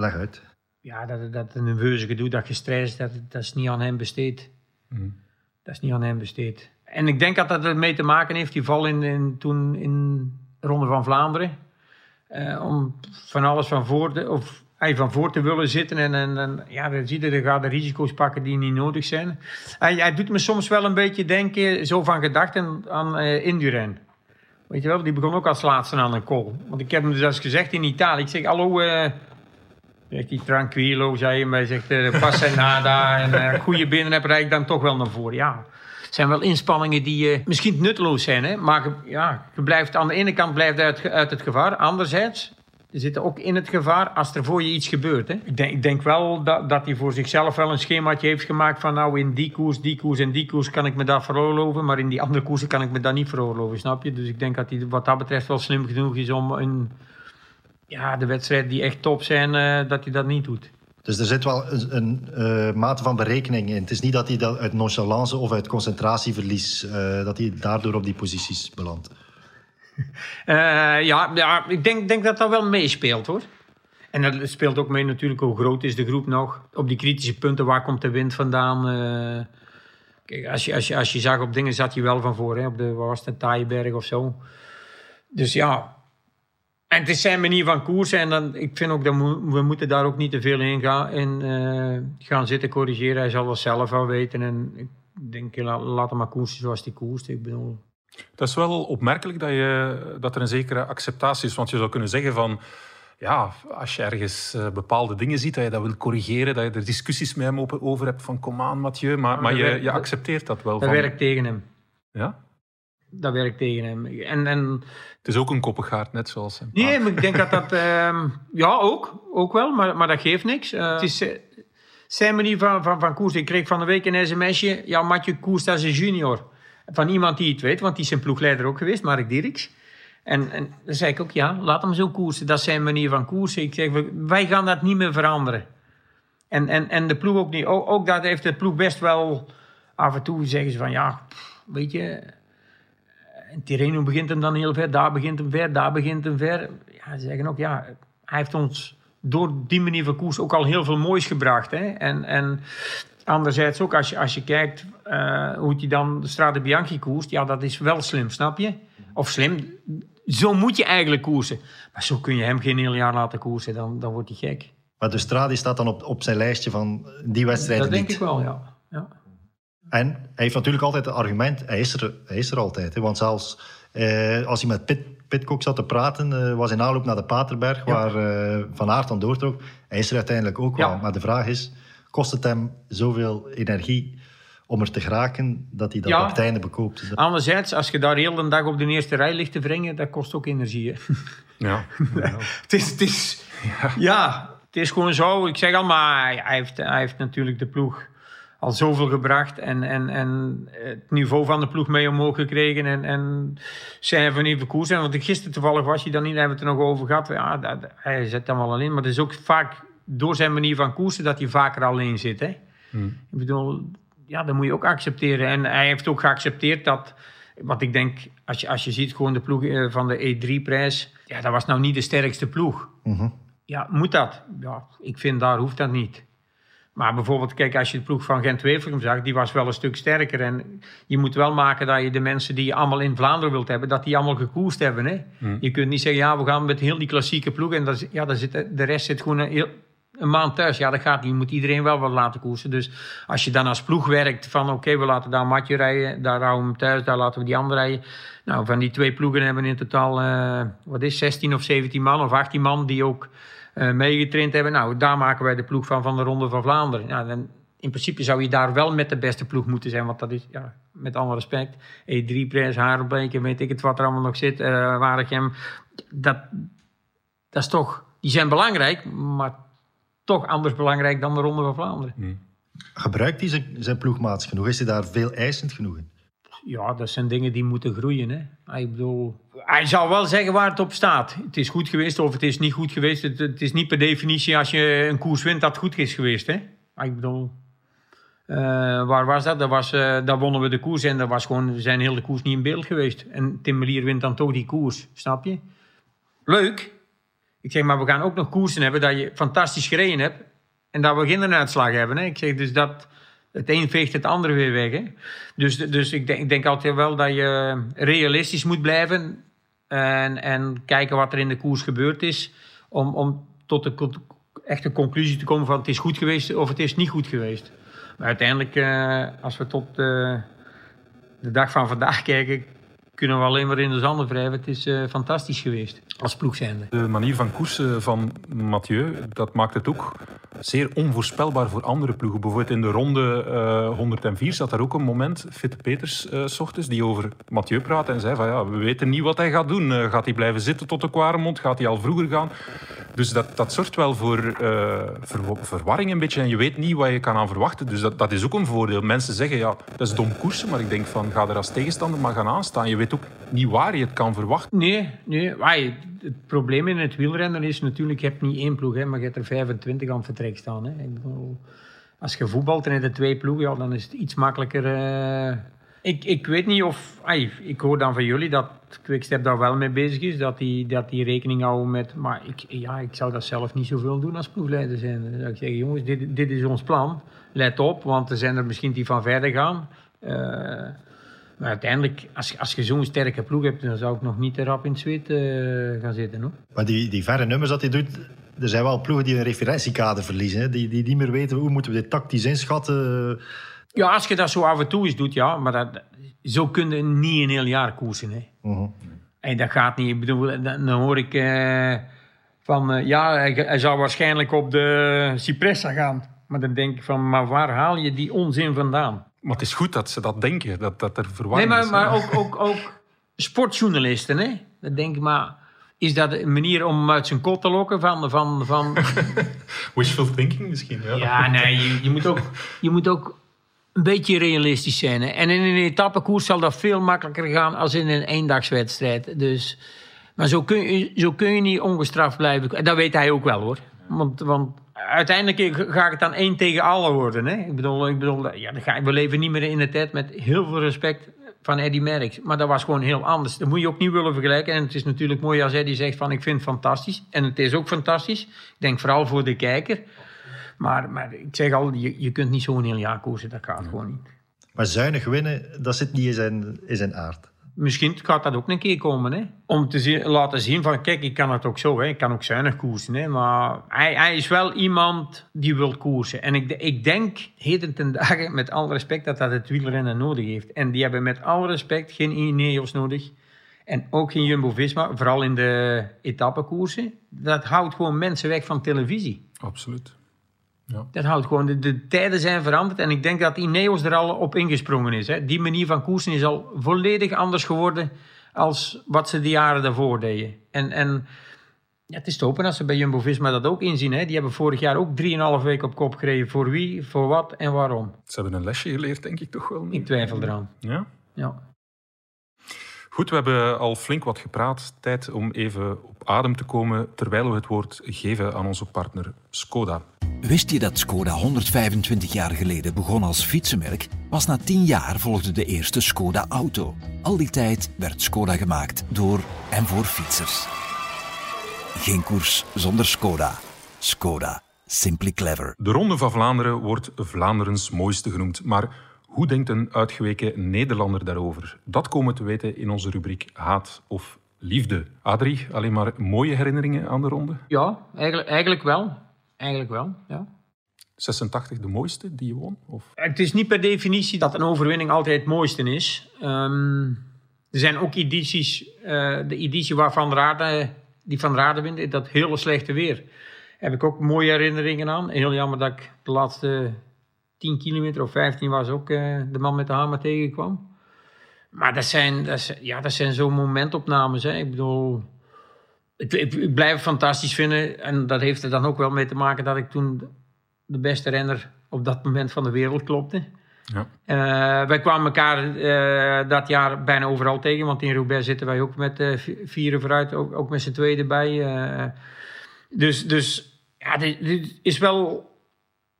Leg uit. Ja, dat, dat een nerveuze gedoe, dat gestrest, dat, dat is niet aan hem besteed. Dat is niet aan hem besteed. En ik denk dat dat ermee te maken heeft, die val in, in, toen in Ronde van Vlaanderen. Eh, om van alles van voor, te, of, eh, van voor te willen zitten. En, en, en ja, dan zie je, er gaat de risico's pakken die niet nodig zijn. Hij, hij doet me soms wel een beetje denken, zo van gedachten aan eh Indurain. Weet je wel, die begon ook als laatste aan een call. Want ik heb hem dus als gezegd in Italië. Ik zeg, hallo, eh, Zegt die tranquilo, zei hij zegt uh, passa nada en uh, goede binnen heb dan toch wel naar voren. Ja, het zijn wel inspanningen die uh, misschien nutteloos zijn, hè? maar ja, je blijft aan de ene kant blijft uit, uit het gevaar, anderzijds je zit ook in het gevaar als er voor je iets gebeurt. Hè? Ik, denk, ik denk wel dat, dat hij voor zichzelf wel een schemaatje heeft gemaakt van nou in die koers, die koers en die koers kan ik me dat veroorloven, maar in die andere koersen kan ik me dat niet veroorloven, snap je? Dus ik denk dat hij wat dat betreft wel slim genoeg is om een ja, de wedstrijden die echt top zijn, uh, dat hij dat niet doet. Dus er zit wel een, een uh, mate van berekening in. Het is niet dat hij dat uit nonchalance of uit concentratieverlies, uh, dat hij daardoor op die posities belandt. Ja, ja, ik denk, denk dat dat wel meespeelt hoor. En dat speelt ook mee natuurlijk hoe groot is de groep nog. Op die kritische punten, waar komt de wind vandaan? Kijk, als je, als, je, als je zag op dingen, zat je wel van voor. Hè? Op de, waar was het, Taaienberg of zo. Dus ja, en het is zijn manier van koersen. En dan, ik vind ook dat we, we moeten daar ook niet te veel in gaan, in, uh, gaan zitten corrigeren. Hij zal dat zelf wel weten. En ik denk, laat hem maar koersen zoals hij koerst. Ik bedoel... Dat is wel opmerkelijk dat, je, dat er een zekere acceptatie is. Want je zou kunnen zeggen van... Ja, als je ergens uh, bepaalde dingen ziet, dat je dat wil corrigeren, dat je er discussies met hem over hebt van kom aan Mathieu, maar, maar je, je accepteert dat wel. Dat van, werkt tegen hem. Ja? Dat werkt tegen hem. En, en, het is ook een koppengaard, net zoals hem. Nee, maar ik denk dat dat... Uh, ja, ook. Ook wel, maar, maar dat geeft niks. Uh, het is uh, zijn manier van, van, van koers. Ik kreeg van de week een sms'je. Ja, Mathieu koerst als een junior. Van iemand die het weet, want die is zijn ploegleider ook geweest, Mark Dirks. En, en dan zei ik ook, ja, laat hem zo koersen. Dat is zijn manier van koersen. Ik zeg, wij gaan dat niet meer veranderen. En, en, en de ploeg ook niet. Ook, ook dat heeft de ploeg best wel... Af en toe zeggen ze van, ja, weet je... En Tirreno begint hem dan heel ver, daar begint hem ver, daar begint hem ver. Ja, ze zeggen ook, ja, hij heeft ons door die manier van koers ook al heel veel moois gebracht. Hè? En, en anderzijds ook, als je, als je kijkt uh, hoe hij dan de Strade Bianchi koerst, ja, dat is wel slim, snap je? Of slim, zo moet je eigenlijk koersen. Maar zo kun je hem geen heel jaar laten koersen, dan, dan wordt hij gek. Maar de Strade staat dan op, op zijn lijstje van die wedstrijden Dat denk niet. ik wel, ja. ja. En hij heeft natuurlijk altijd het argument, hij is er, hij is er altijd. Hè? Want zelfs eh, als hij met Pit, Pitcock zat te praten, uh, was in aanloop naar de Paterberg, ja. waar uh, Van Aert dan doortrok. Hij is er uiteindelijk ook Ja. wel. Maar de vraag is, kost het hem zoveel energie om er te geraken, dat hij dat Ja. op het einde bekoopt. Dus Anderzijds, als je daar heel de dag op de eerste rij ligt te wringen, dat kost ook energie. Hè? Ja. Het is, het is, ja. het is gewoon zo. Ik zeg al, maar hij heeft, hij heeft natuurlijk de ploeg al zoveel gebracht en, en, en het niveau van de ploeg mee omhoog gekregen. En, en zijn van even koers. En want gisteren toevallig was hij dan niet, daar hebben we het er nog over gehad. Ja, dat, hij zit dan wel alleen, maar het is ook vaak door zijn manier van koersen dat hij vaker alleen zit. Hè? Ik bedoel, ja, dat moet je ook accepteren. En hij heeft ook geaccepteerd dat, wat ik denk, als je, als je ziet gewoon de ploeg eh, van de E3-prijs, ja, dat was nou niet de sterkste ploeg. Mhm. Ja, moet dat? Ja, ik vind daar hoeft dat niet. Maar bijvoorbeeld, kijk, als je de ploeg van Gent-Wevelgem zag, die was wel een stuk sterker. En je moet wel maken dat je de mensen die je allemaal in Vlaanderen wilt hebben, dat die allemaal gekoerst hebben. Hè? Je kunt niet zeggen, ja, we gaan met heel die klassieke ploeg en dat, ja, zit, de rest zit gewoon een, heel, een maand thuis. Ja, dat gaat niet. Je moet iedereen wel wat laten koersen. Dus als je dan als ploeg werkt van, oké, we laten daar Matje rijden, daar houden we hem thuis, daar laten we die andere rijden. Nou, van die twee ploegen hebben we in totaal, eh, wat is 16 of 17 man of 18 man die ook eh, meegetraind hebben. Nou, daar maken wij de ploeg van van de Ronde van Vlaanderen. Ja, dan, in principe zou je daar wel met de beste ploeg moeten zijn, want dat is, ja, met alle respect, E3-prijs, Harenbleken, weet ik het wat er allemaal nog zit, eh Waregem, dat, dat is toch, die zijn belangrijk, maar toch anders belangrijk dan de Ronde van Vlaanderen. Gebruikt hij zijn, zijn ploegmaats genoeg? Is hij daar veel eisend genoeg in? Ja, dat zijn dingen die moeten groeien. Hè. Ik bedoel, hij zou wel zeggen waar het op staat. Het is goed geweest of het is niet goed geweest. Het, is niet per definitie als je een koers wint dat het goed is geweest. Hè. Ik bedoel, eh, waar was dat? Dat was, eh, daar wonnen we de koers en dat was gewoon, we zijn heel de koers niet in beeld geweest. En Tim Merlier wint dan toch die koers, snap je? Leuk. Ik zeg, maar we gaan ook nog koersen hebben dat je fantastisch gereden hebt en dat we geen uitslag hebben. Hè. Ik zeg, dus dat, het een veegt het andere weer weg. Hè. Dus, dus ik, denk, ik denk altijd wel dat je realistisch moet blijven en, en kijken wat er in de koers gebeurd is, om, om tot de echte conclusie te komen van het is goed geweest of het is niet goed geweest. Maar uiteindelijk, eh, als we tot eh, de dag van vandaag kijken, kunnen we alleen maar in de zanden wrijven. Het is eh, fantastisch geweest als ploeg zijnde. De manier van koersen van Mathieu, dat maakt het ook zeer onvoorspelbaar voor andere ploegen. Bijvoorbeeld in de ronde eh, 104 zat daar ook een moment, Fitte Peters s ochtends, die over Mathieu praatte en zei van ja, we weten niet wat hij gaat doen. Gaat hij blijven zitten tot de Kwaremond? Gaat hij al vroeger gaan? Dus dat, dat zorgt wel voor ver- verwarring een beetje en je weet niet wat je kan aan verwachten. Dus dat, dat is ook een voordeel. Mensen zeggen ja, dat is dom koersen, maar ik denk van ga er als tegenstander maar gaan aanstaan. Je weet ook niet waar je het kan verwachten. Nee, nee. Wai, het probleem in het wielrennen is natuurlijk, je hebt niet één ploeg, hè, maar je hebt er 25 aan vertrek staan. Hè. Ik bedoel, als je voetbalt en hebt twee ploegen, ja, dan is het iets makkelijker. eh. Ik, ik weet niet of... ik hoor dan van jullie dat Quickstep daar wel mee bezig is, dat die, dat die rekening houden met... Maar ik, ja, ik zou dat zelf niet zoveel doen als ploegleider zijn. Dan zou ik zeggen, jongens, dit, dit is ons plan. Let op, want er zijn er misschien die van verder gaan. Eh, maar uiteindelijk, als, als je zo'n sterke ploeg hebt, dan zou ik nog niet te rap in het zweet eh, gaan zitten. Hoor. Maar die, die verre nummers dat hij doet, er zijn wel ploegen die een referentiekader verliezen. Hè? Die, die niet meer weten hoe moeten we dit tactisch inschatten. Ja, als je dat zo af en toe eens doet, ja. Maar dat, zo kun je niet een heel jaar koersen. Hè. Mhm. En dat gaat niet. Ik bedoel, dan, hoor ik eh, van... eh, ja, hij, hij zou waarschijnlijk op de Cipressa gaan. Maar dan denk ik van, maar waar haal je die onzin vandaan? Maar het is goed dat ze dat denken, dat, dat er Nee, verwarring maar, is. hè. maar ook, ook, ook sportjournalisten, hè. Dan denk ik, maar... Is dat een manier om hem uit zijn kot te lokken? Van, van, van, Wishful thinking misschien, ja. Ja, nee, je, je, moet ook, je moet ook een beetje realistisch zijn. Hè. En in een etappekoers zal dat veel makkelijker gaan als in een eendagswedstrijd. Dus, maar zo kun, je, zo kun je niet ongestraft blijven. En dat weet hij ook wel hoor. Want, want uiteindelijk ga het dan één tegen alle worden. Hè. Ik bedoel, ik bedoel ja, dan ga, we leven niet meer in de tijd met heel veel respect van Eddie Merckx. Maar dat was gewoon heel anders. Dat moet je ook niet willen vergelijken. En het is natuurlijk mooi als Eddie zegt van ik vind het fantastisch. En het is ook fantastisch. Ik denk vooral voor de kijker. Maar, maar ik zeg al, je, je kunt niet zo'n heel jaar koersen. Dat gaat gewoon niet. Maar zuinig winnen, dat zit niet in zijn, in zijn aard. Misschien gaat dat ook een keer komen. Hè? Om te zien, laten zien van, kijk, ik kan het ook zo. Hè? Ik kan ook zuinig koersen. Hè? Maar hij, hij is wel iemand die wil koersen. En ik, ik denk, heden ten dagen, met alle respect, dat dat het wielrennen nodig heeft. En die hebben met alle respect geen Ineos nodig. En ook geen Jumbo-Visma, vooral in de etappekoersen. Dat houdt gewoon mensen weg van televisie. Absoluut. Ja. Dat houdt gewoon, de, de tijden zijn veranderd en ik denk dat Ineos er al op ingesprongen is. Hè. Die manier van koersen is al volledig anders geworden als wat ze de jaren daarvoor deden. En, en ja, het is te hopen dat ze bij Jumbo-Visma dat ook inzien. Hè. Die hebben vorig jaar ook 3,5 weken op kop gereden. Voor wie, voor wat en waarom. Ze hebben een lesje geleerd, denk ik toch wel. Ik twijfel eraan. Ja? Ja. Goed, we hebben al flink wat gepraat. Tijd om even op adem te komen terwijl we het woord geven aan onze partner Skoda. Wist je dat Skoda 125 jaar geleden begon als fietsenmerk? Pas na 10 jaar volgde de eerste Skoda auto. Al die tijd werd Skoda gemaakt door en voor fietsers. Geen koers zonder Skoda. Skoda. Simply clever. De Ronde van Vlaanderen wordt Vlaanderens mooiste genoemd. Maar hoe denkt een uitgeweken Nederlander daarover? Dat komen te weten in onze rubriek Haat of Liefde. Adrie, alleen maar mooie herinneringen aan de ronde? Ja, eigenlijk, eigenlijk wel. Eigenlijk wel, ja. 86 de mooiste die je won? Of? Het is niet per definitie dat een overwinning altijd het mooiste is. Ehm, er zijn ook edities, eh, de editie waar Van Raden, die Van Raden wint, dat hele slechte weer. Heb ik ook mooie herinneringen aan. Heel jammer dat ik de laatste 10 kilometer of 15 was ook eh, de man met de hamer tegenkwam. Maar dat zijn, dat zijn, ja, dat zijn zo'n momentopnames. Hè. Ik bedoel, ik, ik, ik blijf het fantastisch vinden. En dat heeft er dan ook wel mee te maken dat ik toen de beste renner op dat moment van de wereld klopte. Ja. Eh, wij kwamen elkaar eh, dat jaar bijna overal tegen, want in Roubaix zitten wij ook met vi- vieren vooruit, ook, ook met z'n tweeën erbij. dus, dus ja, dit, dit is wel.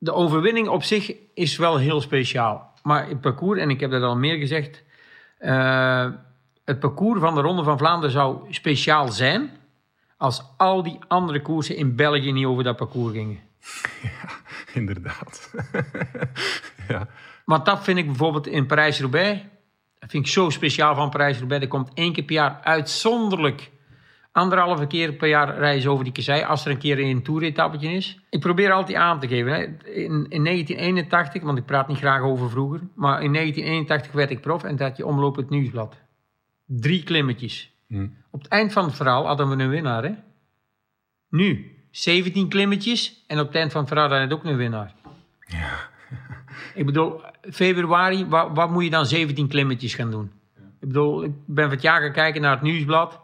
De overwinning op zich is wel heel speciaal. Maar het parcours, en ik heb dat al meer gezegd, eh, het parcours van de Ronde van Vlaanderen zou speciaal zijn als al die andere koersen in België niet over dat parcours gingen. Inderdaad. ja. Want dat vind ik bijvoorbeeld in Parijs-Roubaix. Dat vind ik zo speciaal van Parijs-Roubaix. Er komt één keer per jaar uitzonderlijk anderhalve keer per jaar rijden ze over die kassei. Als er een keer een toeretappetje is. Ik probeer altijd aan te geven. Hè. In, in 1981, want ik praat niet graag over vroeger. Maar in 1981 werd ik prof en dat je omloop het nieuwsblad. Drie klimmetjes. Hm. Op het eind van het verhaal hadden we een winnaar. Hè. Nu, 17 klimmetjes. En op het eind van het verhaal hadden we ook een winnaar. Ik bedoel, februari, wat, wat moet je dan 17 klimmetjes gaan doen? Ik bedoel, ik ben van het jaar gaan kijken naar het nieuwsblad.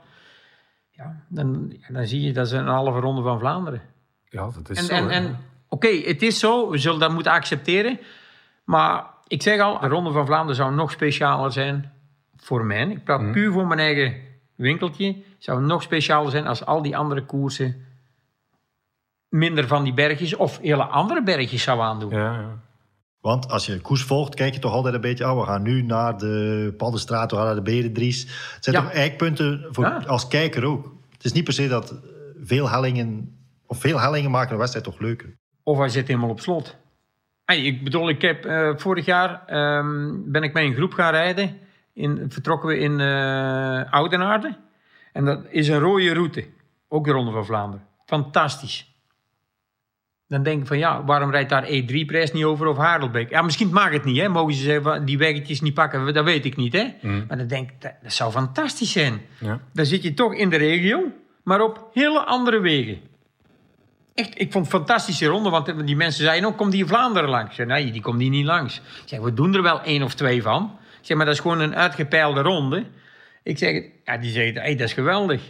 Ja, dan, dan zie je dat is een halve ronde van Vlaanderen. ja, dat is En, zo. en, en oké, het is zo, we zullen dat moeten accepteren. Maar ik zeg al, de ronde van Vlaanderen zou nog specialer zijn voor mij. Ik praat puur voor mijn eigen winkeltje. Zou nog specialer zijn als al die andere koersen minder van die bergjes of hele andere bergjes zou aandoen. Ja, ja. Want als je koers volgt, kijk je toch altijd een beetje... Oh, we gaan nu naar de Paddenstraat, we gaan naar de Berendries. Het zijn Ja. toch eikpunten voor, Ja. als kijker ook. Het is niet per se dat veel hellingen... Of veel hellingen maken een wedstrijd toch leuker. Of hij zit helemaal op slot. Hey, ik bedoel, ik heb eh, vorig jaar ehm, ben ik met een groep gaan rijden. In, vertrokken we in eh Oudenaarde. En dat is een rode route. Ook de Ronde van Vlaanderen. Fantastisch. Dan denk ik van ja, waarom rijdt daar E3-prijs niet over of Harelbeek? Ja, misschien mag het niet, hè? Mogen ze zeggen, die weggetjes niet pakken? Dat weet ik niet, hè? Maar dan denk ik, dat, dat zou fantastisch zijn. Ja. Dan zit je toch in de regio, maar op hele andere wegen. Echt, ik vond het een fantastische ronde, want die mensen zeiden ook, komt die in Vlaanderen langs? Zei, nee, die komt hier niet langs. Ik zeg, we doen er wel één of twee van. Ik zeg, maar dat is gewoon een uitgepeilde ronde. Ik zeg, ja, die zeggen, hey, dat is geweldig.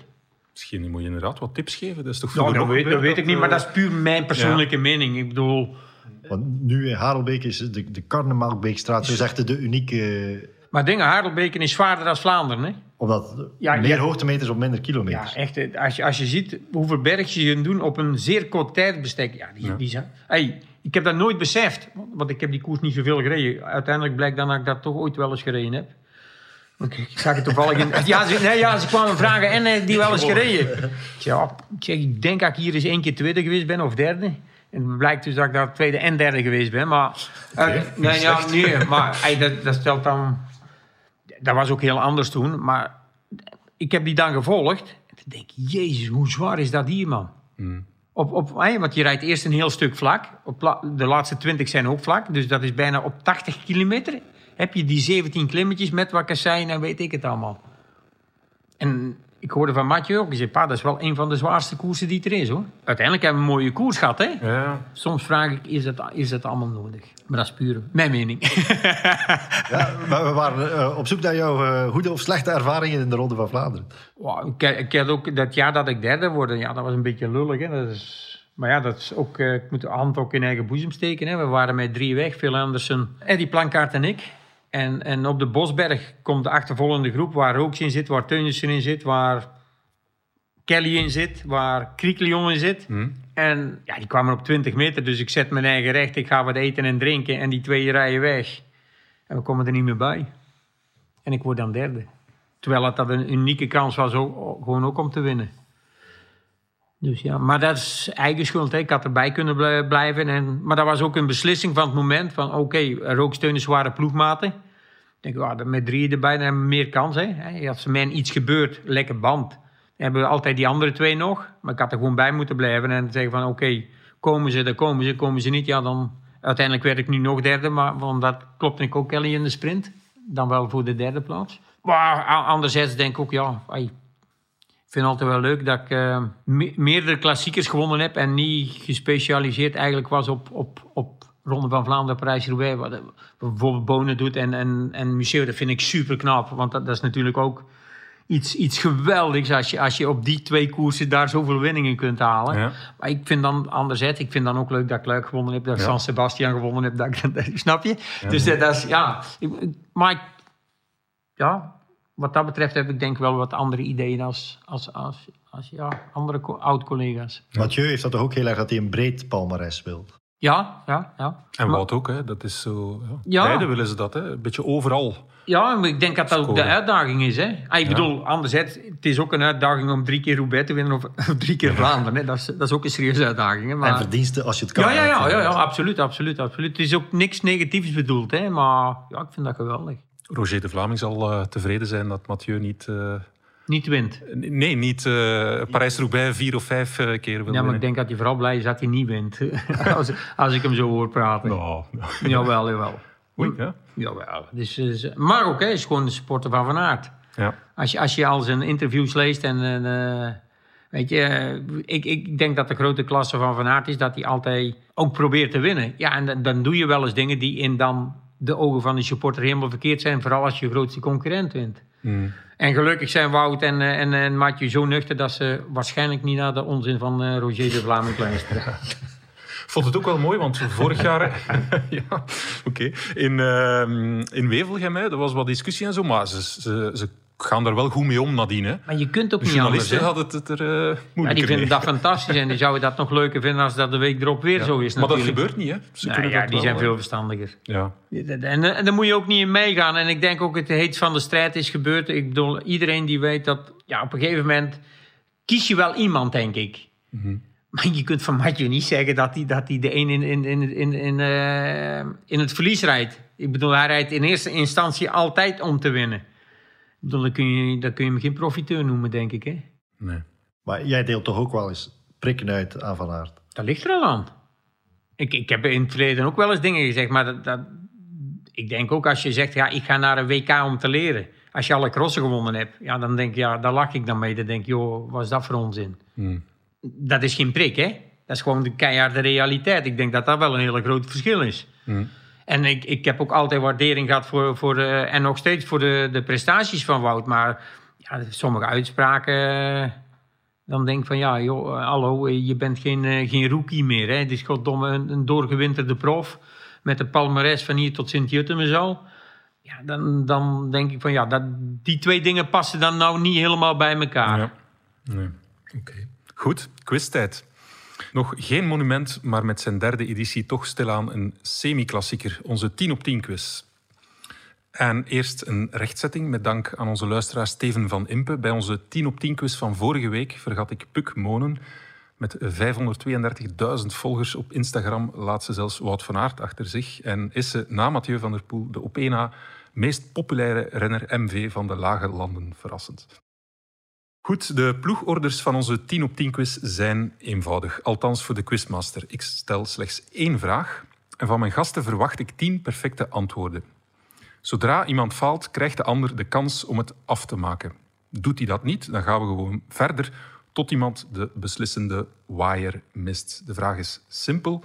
Misschien moet je inderdaad wat tips geven. Dat is toch Nou, dat weet, dat weet ik niet, maar eh, dat is puur mijn persoonlijke mening. Ik bedoel, Want nu in Harelbeek is de, de Karnemelkbeekstraat dus echt de unieke... maar dingen, Harelbeken is zwaarder dan Vlaanderen, hè? Omdat Ja, meer ja. hoogtemeters op minder kilometers. Ja, echt. Als je, als je ziet hoeveel bergjes je doen op een zeer kort tijdsbestek. Ja, die, die zijn, hey, ik heb dat nooit beseft, want ik heb die koers niet zoveel gereden. Uiteindelijk blijkt dan dat ik dat toch ooit wel eens gereden heb. Want Ik zag het toevallig in... Ja, ze, nee, ja, ze kwamen vragen en eh, die wel eens gereden. Ik, ja, ik, zeg, ik denk dat ik hier eens één keer tweede geweest ben of derde. En het blijkt dus dat ik daar tweede en derde geweest ben. Maar, eh, nee, ja, nee, maar dat, dat stelt dan... Dat was ook heel anders toen, maar ik heb die dan gevolgd. En toen denk ik, jezus, hoe zwaar is dat hier, man? Op, op, hè, want je rijdt eerst een heel stuk vlak. Op la- de laatste 20 zijn ook vlak. Dus dat is bijna op 80 kilometer. Heb je die 17 klimmetjes met wat kasseien en weet ik het allemaal. En ik hoorde van Mathieu ook, die zei, pa, dat is wel een van de zwaarste koersen die er is hoor. Uiteindelijk hebben we een mooie koers gehad hè. Ja, Soms vraag ik, is het, is het allemaal nodig? Maar dat is puur mijn mening. Ja, maar we waren eh, op zoek naar jouw eh, goede of slechte ervaringen in de Ronde van Vlaanderen. Wow, ik, ik had ook dat jaar dat ik derde word, ja, dat was een beetje lullig. Hè. Dat is, maar ja, dat is ook, eh, ik moet de hand ook in eigen boezem steken. Hè. We waren met drie weg, Phil Andersen, Eddie Plankaart en ik. En, en op de Bosberg komt de achtervolgende groep waar Rooks in zit, waar Teunissen in zit, waar Kelly in zit, waar Krieklion in zit. En ja, die kwamen op 20 meter, dus ik zet mijn eigen recht. Ik ga wat eten en drinken en die twee rijden weg. En we komen er niet meer bij. En ik word dan derde. Terwijl het dat een unieke kans was ook, gewoon ook om te winnen. Dus ja, maar dat is eigen schuld. Ik had erbij kunnen bl- blijven. En, maar dat was ook een beslissing van het moment. Van oké, rooksteuners waren ploegmaten. Ik denk, met drie erbij, dan hebben we meer kans. Hè. Als mij iets gebeurt, lekker band. Dan hebben we altijd die andere twee nog. Maar ik had er gewoon bij moeten blijven. En zeggen van oké, komen ze, dan komen ze. Komen ze niet, ja dan... Uiteindelijk werd ik nu nog derde. Maar want dat klopte ik ook Kelly in de sprint. Dan wel voor de derde plaats. Maar anderzijds denk ik ook, ja... ik vind het altijd wel leuk dat ik eh, me- meerdere klassiekers gewonnen heb en niet gespecialiseerd eigenlijk was op, op, op Ronde van Vlaanderen, Parijs-Roubaix. Wat, eh, wat bijvoorbeeld Bonen doet en, en, en Michel, dat vind ik super knap. Want dat, dat is natuurlijk ook iets, iets geweldigs als je, als je op die twee koersen daar zoveel winningen kunt halen. Ja. Maar ik vind dan anderzijds, ik vind dan ook leuk dat ik Luik gewonnen heb, dat ik Ja. San Sebastian gewonnen heb. Dat ik, snap je? Dus dat, dat is, ja. Ik- maar ik, ja, wat dat betreft heb ik denk ik wel wat andere ideeën als, als, als, als ja, andere co- oud-collega's. Mathieu heeft dat toch ook heel erg dat hij een breed palmares wil. Ja, ja, ja. En Maar- Wout ook, hè. dat is zo... Ja. Ja. Beide willen ze dat, hè. een beetje overal. Ja, maar ik denk dat dat ook de uitdaging is. Hè. Ah, ik bedoel, anderzijds, het is ook een uitdaging om drie keer Roubaix te winnen of, of drie keer Vlaanderen. Hè. Dat, is, dat is ook een serieuze uitdaging. Hè. Maar... En verdiensten als je het kan. Ja, ja, ja, ja, ja, absoluut, absoluut, absoluut. Het is ook niks negatiefs bedoeld, hè, maar ja, ik vind dat geweldig. Roger de Vlaming zal eh, tevreden zijn dat Mathieu niet... eh, Niet wint. nee, niet eh, Parijs-Roubaix vier of vijf keer wil Ja, maar ik denk dat hij vooral blij is dat hij niet wint. als, als ik hem zo hoor praten. Nou, nou. Jawel, jawel. Oei, ja. Jawel. Dus, dus, maar ook, hij is gewoon de supporter van Van Aert. Ja. Als je, als je al zijn interviews leest en... weet je, ik, ik denk dat de grote klasse van Van Aert is dat hij altijd ook probeert te winnen. Ja, en dan, dan doe je wel eens dingen die in dan de ogen van de supporter helemaal verkeerd zijn. Vooral als je grootste concurrent wint. Mm. En gelukkig zijn Wout en, eh, en, en Mathieu zo nuchter dat ze waarschijnlijk niet naar de onzin van eh, Roger de Vlaming luisteren. Vond het ook wel mooi, want vorig jaar... ja, oké. In, ehm, in Wevelgem, hè, er was wat discussie en zo, maar ze, ze, ze gaan daar wel goed mee om nadien. Hè. Maar je kunt ook De niet anders. journalisten hè. hadden het er uh, Ja, moeilijker die vinden dat fantastisch en die zouden dat nog leuker vinden als dat de week erop weer zo is. Maar dat natuurlijk. gebeurt niet, hè. Ze Nou ja, die wel, zijn hè. veel verstandiger. Ja. En, en daar moet je ook niet in meegaan. En ik denk ook het heet van de strijd is gebeurd. Ik bedoel, iedereen die weet dat... Ja, op een gegeven moment kies je wel iemand, denk ik. Mhm. Maar je kunt van Mathieu niet zeggen dat hij dat die de een in, in, in, in, in, eh, in het verlies rijdt. Ik bedoel, hij rijdt in eerste instantie altijd om te winnen. Bedoel, dan kun je, dan kun je hem geen profiteur noemen, denk ik. Hè? Nee. Maar jij deelt toch ook wel eens prikken uit aan Van Aert? Dat ligt er al aan. Ik, ik heb in het verleden ook wel eens dingen gezegd, maar dat, dat, ik denk ook als je zegt, ja, ik ga naar een WK om te leren. Als je alle crossen gewonnen hebt, ja, dan denk ik, ja, daar lach ik dan mee. Dan denk ik, joh, wat is dat voor onzin? Hmm. Dat is geen prik, hè? Dat is gewoon de keiharde realiteit. Ik denk dat dat wel een hele groot verschil is. Hmm. En ik, ik heb ook altijd waardering gehad voor, voor en nog steeds voor de, de prestaties van Wout. Maar ja, sommige uitspraken, dan denk ik van ja, joh, eh, hallo, eh, je bent geen, eh, geen rookie meer. Hè? Het is goddomme een, een doorgewinterde prof met de palmares van hier tot Sint-Jutem en zo. Ja, dan, dan denk ik van ja, dat, die twee dingen passen dan nou niet helemaal bij elkaar. Ja. Nee. Oké. Goed, quiztijd. Nog geen monument, maar met zijn derde editie toch stilaan een semi-klassieker. Onze 10 op 10 quiz. En eerst een rechtzetting met dank aan onze luisteraar Steven van Impe. Bij onze 10 op 10 quiz van vorige week vergat ik Puk Monen. Met 532.000 volgers op Instagram laat ze zelfs Wout van Aert achter zich. En is ze na Mathieu van der Poel de op na meest populaire renner MV van de lage landen. Verrassend. Goed, de ploegorders van onze 10 op 10 quiz zijn eenvoudig. Althans voor de quizmaster. Ik stel slechts één vraag. En van mijn gasten verwacht ik 10 perfecte antwoorden. Zodra iemand faalt, krijgt de ander de kans om het af te maken. Doet hij dat niet, dan gaan we gewoon verder tot iemand de beslissende waaier mist. De vraag is simpel.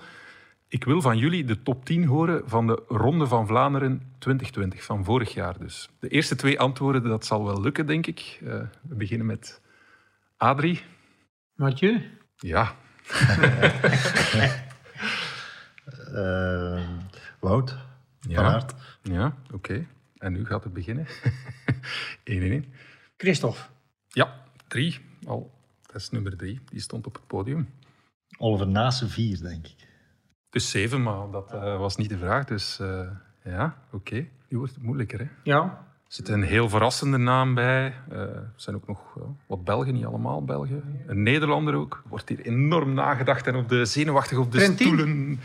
Ik wil van jullie de top 10 horen van de Ronde van Vlaanderen 2020, van vorig jaar dus. De eerste twee antwoorden, dat zal wel lukken, denk ik. Uh, we beginnen met Adrie. Mathieu? Ja. uh, Wout. Ja. Van Aert. Ja, oké. En nu gaat het beginnen. 1-1. Christophe. Ja, drie. Al. Dat is nummer drie. Die stond op het podium. Oliver Nase vier, denk ik. Dus zeven, maar dat uh, was niet de vraag. Dus uh, ja, oké. Okay. Nu wordt het moeilijker, hè? Ja. Er zit een heel verrassende naam bij. Uh, er zijn ook nog wat Belgen, niet allemaal Belgen. Een Nederlander ook. Er wordt hier enorm nagedacht en op de zenuwachtig op de Trentin? stoelen.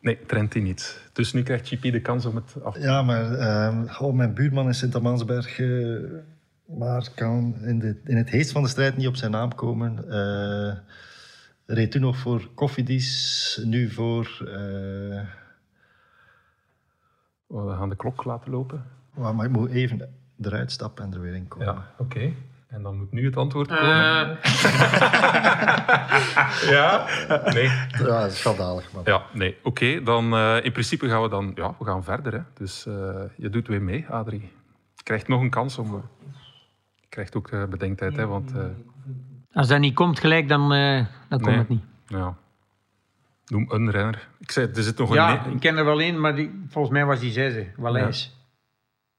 Nee, Trentin niet. Dus nu krijgt JP de kans om het af te Ja, maar uh, oh, mijn buurman in Sint-Amansberg... Uh, maar kan in, de, in het heest van de strijd niet op zijn naam komen. Reed toen nog voor Koffiedies, nu voor... Uh... We gaan de klok laten lopen. Oh, maar ik moet even eruit stappen en er weer in komen. Ja, oké. Okay. En dan moet nu het antwoord komen. ja? Nee. Ja, dat is schandalig. Maar... Ja, nee. Oké, okay, dan uh, in principe gaan we dan... Ja, we gaan verder. Hè. Dus uh, je doet weer mee, Adrie. Je krijgt nog een kans om... Je krijgt ook uh, bedenktijd, hè, want... Als dat niet komt gelijk, dan, uh, dan komt nee. het niet. Ja. Noem een renner. Ik zei, er zit nog ja, een... ik ken er wel één, maar die, volgens mij was die zesde. Ja.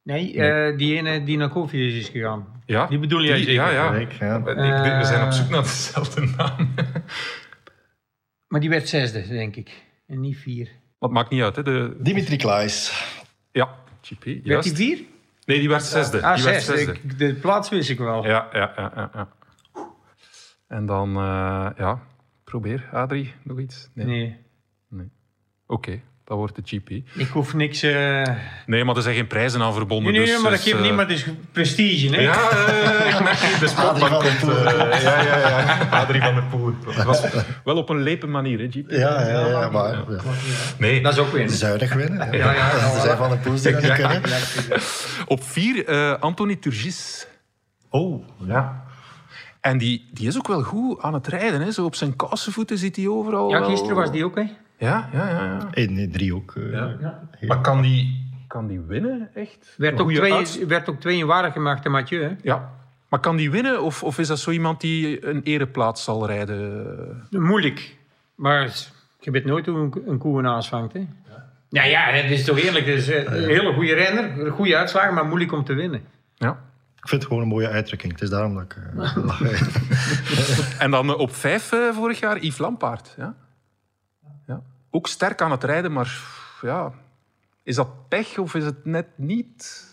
Nee, nee. Uh, die ene die naar Koffiedis is gegaan. Ja? Die bedoel jij die, zeker? Ja, ja. Ja. Ik, we zijn op zoek naar dezelfde naam. maar die werd zesde, denk ik. En niet vier. Wat maakt niet uit, hè? De... Dimitri Klaes. Ja, GP. Werd die vier? Nee, die werd zesde. Ah, die werd zesde. zesde. Ik, de plaats wist ik wel. Ja, ja, ja. ja, ja. En dan, uh, ja, probeer, Adrie, nog iets? Nee. nee. nee. Oké, okay, dat wordt de GP. Ik hoef niks... Uh... Nee, maar er zijn geen prijzen aan verbonden. Nee, nee, dus, maar dat dus, geeft niet, maar het is prestige, hè? Ja, uh, ik merk hier de spotbank komt. Uh, ja, ja, ja. Adrie van der Poel. Het was wel op een lepe manier, hè, GP? Ja, ja, ja, maar... Ja. Nee. Dat is ook winnen. Zuinig winnen. Ja, ja. Er zijn van de Poel die dat niet kunnen. Op vier, uh, Anthony Turgis. Oh, ja. En die, die is ook wel goed aan het rijden. Hè. Zo op zijn kousenvoeten zit hij overal. Ja, gisteren was die ook, hè? Ja, ja, ja. ja. En nee, drie ook. Uh, ja. Ja. Maar kan die, kan die winnen, echt? Werd ook, twee, werd ook twee in waarde gemaakt, Mathieu, hè? Ja. Maar kan die winnen? Of, of is dat zo iemand die een ereplaats zal rijden? Moeilijk. Maar je weet nooit hoe een, een koe een aas vangt, hè? Ja, ja, ja het is toch eerlijk. Het is een hele goede renner. Een goede uitslagen, maar moeilijk om te winnen. Ja. Ik vind het gewoon een mooie uitdrukking. Het is daarom dat ik uh, lach. en dan uh, op vijf uh, vorig jaar Yves Lampaard. Ja? Ja. Ook sterk aan het rijden, maar ja, is dat pech of is het net niet?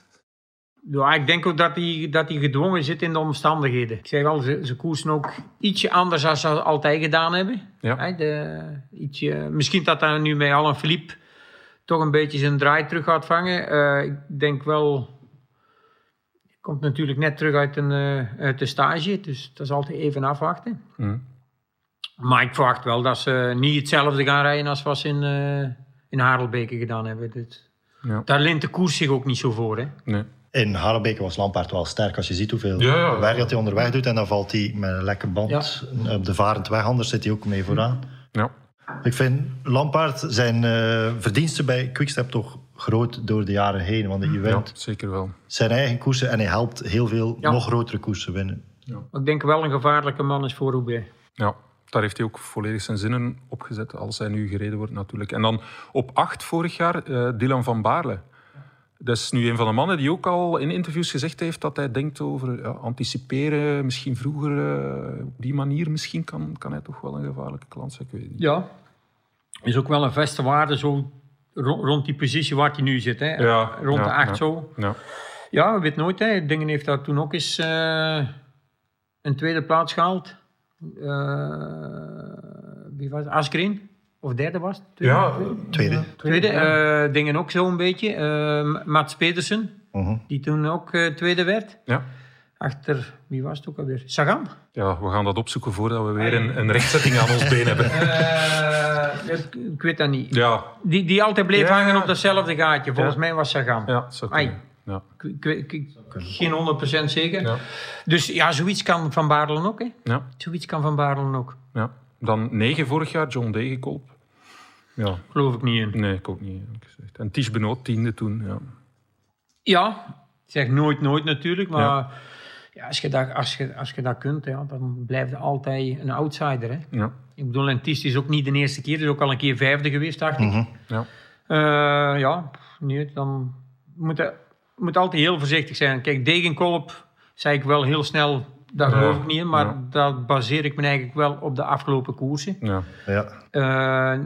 Ja, ik denk ook dat hij, dat hij gedwongen zit in de omstandigheden. Ik zeg al, ze, ze koersen ook ietsje anders dan ze altijd gedaan hebben. Ja. De, ietsje, misschien dat hij nu met Alain Philippe toch een beetje zijn draai terug gaat vangen. Uh, ik denk wel komt natuurlijk net terug uit, een, uh, uit de stage, dus dat is altijd even afwachten. Mm. Maar ik verwacht wel dat ze niet hetzelfde gaan rijden als wat ze in, uh, in Harelbeke gedaan hebben. Dat, ja. Daar lint de koers zich ook niet zo voor. Hè? Nee. In Harelbeke was Lampaard wel sterk. Als je ziet hoeveel ja, ja, werk dat hij onderweg doet en dan valt hij met een lekke band ja. op de varend weg. Anders zit hij ook mee vooraan. Ja. Ik vind Lampaard zijn uh, verdiensten bij Quickstep toch groot door de jaren heen. Want je wint ja, zeker wel. zijn eigen koersen en hij helpt heel veel ja. nog grotere koersen winnen. Ja. Ik denk wel een gevaarlijke man is voor Roubaix. Ja, daar heeft hij ook volledig zijn zinnen op gezet, als hij nu gereden wordt natuurlijk. En dan op acht vorig jaar uh, Dylan van Baarle. Dat is nu een van de mannen die ook al in interviews gezegd heeft dat hij denkt over ja, anticiperen, misschien vroeger, uh, op die manier misschien kan, kan hij toch wel een gevaarlijke klant zijn, ik weet niet. Ja, is ook wel een vaste waarde zo rond die positie waar hij nu zit. Hè? Ja, rond ja, de 8 ja, zo. Ja. ja, we weten nooit. Hè. Dingen heeft dat toen ook eens uh, een tweede plaats gehaald. Uh, wie was het? Asgreen? Of derde was het? Tweede? Ja, tweede. Tweede. Ja. Uh, dingen ook zo'n beetje. Uh, Mats Pedersen, uh -huh. die toen ook tweede werd. Ja. Achter, wie was het ook alweer? Sagan? Ja, we gaan dat opzoeken voordat we weer een, een rechtzetting aan ons been hebben. Uh, ik, weet dat niet. Ja. Die, die altijd bleef ja, hangen op datzelfde gaatje. Volgens mij was Sagan. Ja, zo. Ja. Geen 100% zeker. Ja. Dus ja, zoiets kan Van Baarlen ook. Hè? Ja. Zoiets kan Van Baarlen ook. ja. Dan negen vorig jaar, John Degenkolb. Ja, Geloof ik niet in. nee, ik ook niet. gezegd. En Ties Benoot, tiende toen. Ja. Ja, ik zeg nooit nooit natuurlijk. Maar ja. Als, je dat, als, je, als je dat kunt, ja, dan blijf je altijd een outsider. Hè? Ja. Ik bedoel, en Ties is ook niet de eerste keer. Hij is ook al een keer vijfde geweest, dacht ik. Ja. Eh, ja, nee, dan moet je moet altijd heel voorzichtig zijn. Kijk, Degenkolp zei ik wel heel snel, daar Ja, geloof ik niet in. Maar ja. daar baseer ik me eigenlijk wel op de afgelopen koersen. Ja. Ja. Eh,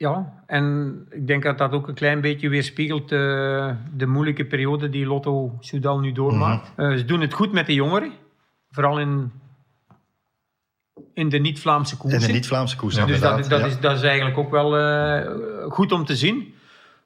ja, en ik denk dat dat ook een klein beetje weerspiegelt eh, de moeilijke periode die Lotto Soudal nu doormaakt. Eh, ze doen het goed met de jongeren, vooral in, in de niet-Vlaamse In koersen. de niet-Vlaamse koers, dus dat, dat, ja. is, dat is eigenlijk ook wel eh, goed om te zien.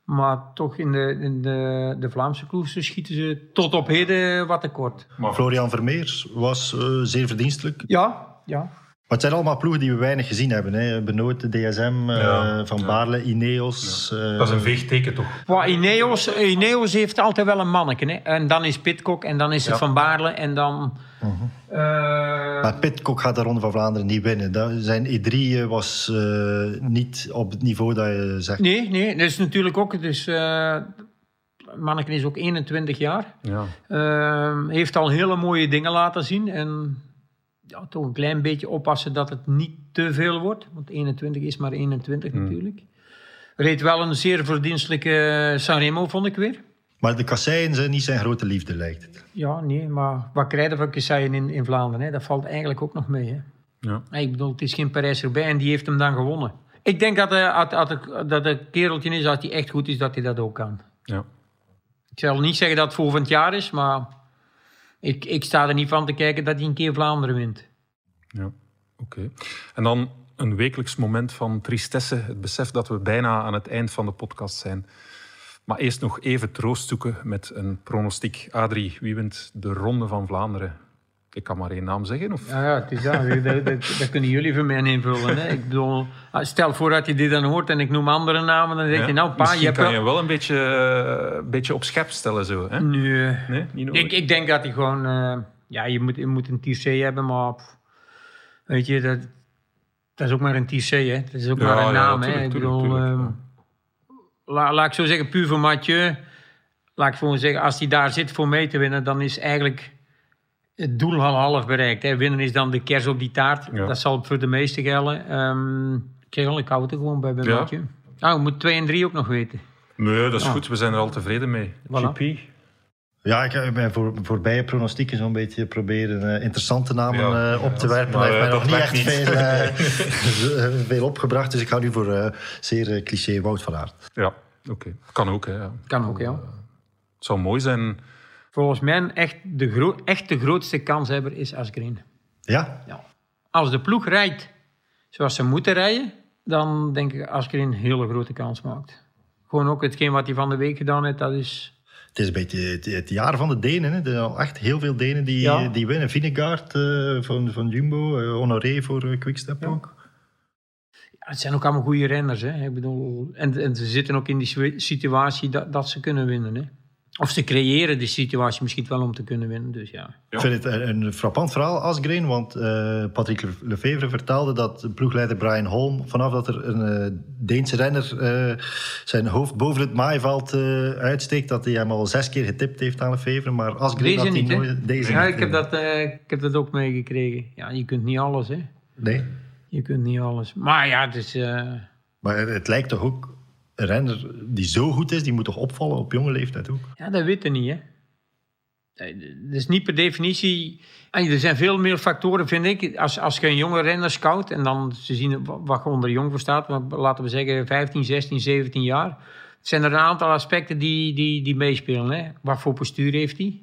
Maar toch in de, in de, de Vlaamse koersen schieten ze tot op heden wat tekort. Florian Vermeers was zeer verdienstelijk. Ja, ja. Maar het zijn allemaal ploegen die we weinig gezien hebben. Hè. Benoot, DSM, eh, Van ja. Baarle, Ineos. eh, Dat is een veegteken toch? Well, Ineos, Ineos heeft altijd wel een manneke. Hè? En dan is Pitcock en dan is het Ja. Van Baarle en dan... eh, Maar Pitcock gaat de Ronde van Vlaanderen niet winnen. Dat, zijn E3 eh, was eh, niet op het niveau dat je zegt. nee, nee, dat is natuurlijk ook... Dus, eh manneke is ook 21 jaar. Ja. Ehm, heeft al hele mooie dingen laten zien. En ja, toch een klein beetje oppassen dat het niet te veel wordt. Want 21 is maar 21 natuurlijk. Reed wel een zeer verdienstelijke Sanremo, vond ik weer. Maar de kasseien zijn niet zijn grote liefde, lijkt het. Ja, nee, maar wat krijgen van kasseien in, in Vlaanderen? Hè? Dat valt eigenlijk ook nog mee. Hè? Ja. Ik bedoel, het is geen Parijs erbij en die heeft hem dan gewonnen. Ik denk dat, hij dat, dat, dat het kereltje is, als hij echt goed is, dat hij dat ook kan. Ja. Ik zal niet zeggen dat het volgend jaar is, maar ik, ik sta er niet van te kijken dat hij een keer Vlaanderen wint. Ja, oké. En dan een wekelijks moment van tristesse. Het besef dat we bijna aan het eind van de podcast zijn. Maar eerst nog even troost zoeken met een pronostiek. Adrie, wie wint de Ronde van Vlaanderen? Ik kan maar één naam zeggen. Of? Ja, ja het is dat. dat, dat, dat kunnen jullie voor mij invullen. Hè. Ik bedoel, ah, stel voor dat je dit dan hoort en ik noem andere namen, dan zeg je, Ja? nou pa, Misschien je hebt kan wel... je wel een beetje, eh, een beetje op schep stellen. Zo, hè? Nee. Nee, niet nodig. Ik, ik denk dat hij gewoon... eh, ja, je moet, je moet een TC hebben, maar... pff, weet je, dat, dat is ook maar een TC, hè. Dat is ook Ja, maar een ja, naam, tuurlijk, hè. Ik tuurlijk, bedoel... tuurlijk, ja. la- laat ik zo zeggen, puur voor Mathieu... Laat ik gewoon zeggen, als hij daar zit voor mee te winnen, dan is eigenlijk het doel al half bereikt. Hè. Winnen is dan de kers op die taart. Ja. Dat zal voor de meesten gelden. Ehm Kerel, ik hou het er gewoon bij, bij Ja. Mathieu. Nou, je moet 2 en 3 ook nog weten. Nee, dat is Ah. goed. We zijn er al tevreden mee. Voilà. GP? Ja, ik heb voor, voorbije pronostieken zo'n beetje proberen eh, interessante namen Ja, eh, op te werpen. maar, Maar heeft mij eh, nog niet echt veel, eh, veel opgebracht. Dus ik ga nu voor eh, zeer cliché Wout van Aert. Ja, oké. Kan ook, hè. Kan ook, ja. Het zou mooi zijn... Volgens mij echt de, gro echt de grootste kanshebber is Asgreen. Ja? Ja. Als de ploeg rijdt zoals ze moeten rijden, dan denk ik Asgreen een hele grote kans maakt. Gewoon ook hetgeen wat hij van de week gedaan heeft, dat is... Het is een beetje het, het jaar van de Denen. Hè. Er zijn al echt heel veel Denen die, Ja. die winnen. Vinegaard eh, van, van Jumbo, eh, Honoré voor eh, Quickstep ook. Ja, het zijn ook allemaal goede renners. Hè. Ik bedoel, en, en ze zitten ook in die situ- situatie dat, dat ze kunnen winnen. Hè. Of ze creëren de situatie misschien wel om te kunnen winnen. Dus ja. Ja. Ik vind het een, een frappant verhaal, Asgreen. Want eh, Patrick Le- Lefevre vertelde dat ploegleider Brian Holm... vanaf dat er een eh, Deense renner eh, zijn hoofd boven het maaiveld eh, uitsteekt... dat hij hem al zes keer getipt heeft aan Lefevre. Maar Asgreen Deze had hij niet, hè? nooit... Deze ja, niet, ik heb, dat, eh, ik heb dat ook meegekregen. Ja, je kunt niet alles, hè. Nee. Je kunt niet alles. Maar ja, het is... eh, Maar het lijkt toch ook... Een renner die zo goed is, die moet toch opvallen op jonge leeftijd ook? Ja, dat weet je niet, hè. Dat is niet per definitie... Er zijn veel meer factoren, vind ik. Als, als je een jonge renner scout... en dan ze zien wa- wat je onder jong verstaat... maar laten we zeggen 15, 16, 17 jaar... zijn er een aantal aspecten die, die, die meespelen. Hè. Wat voor postuur heeft hij?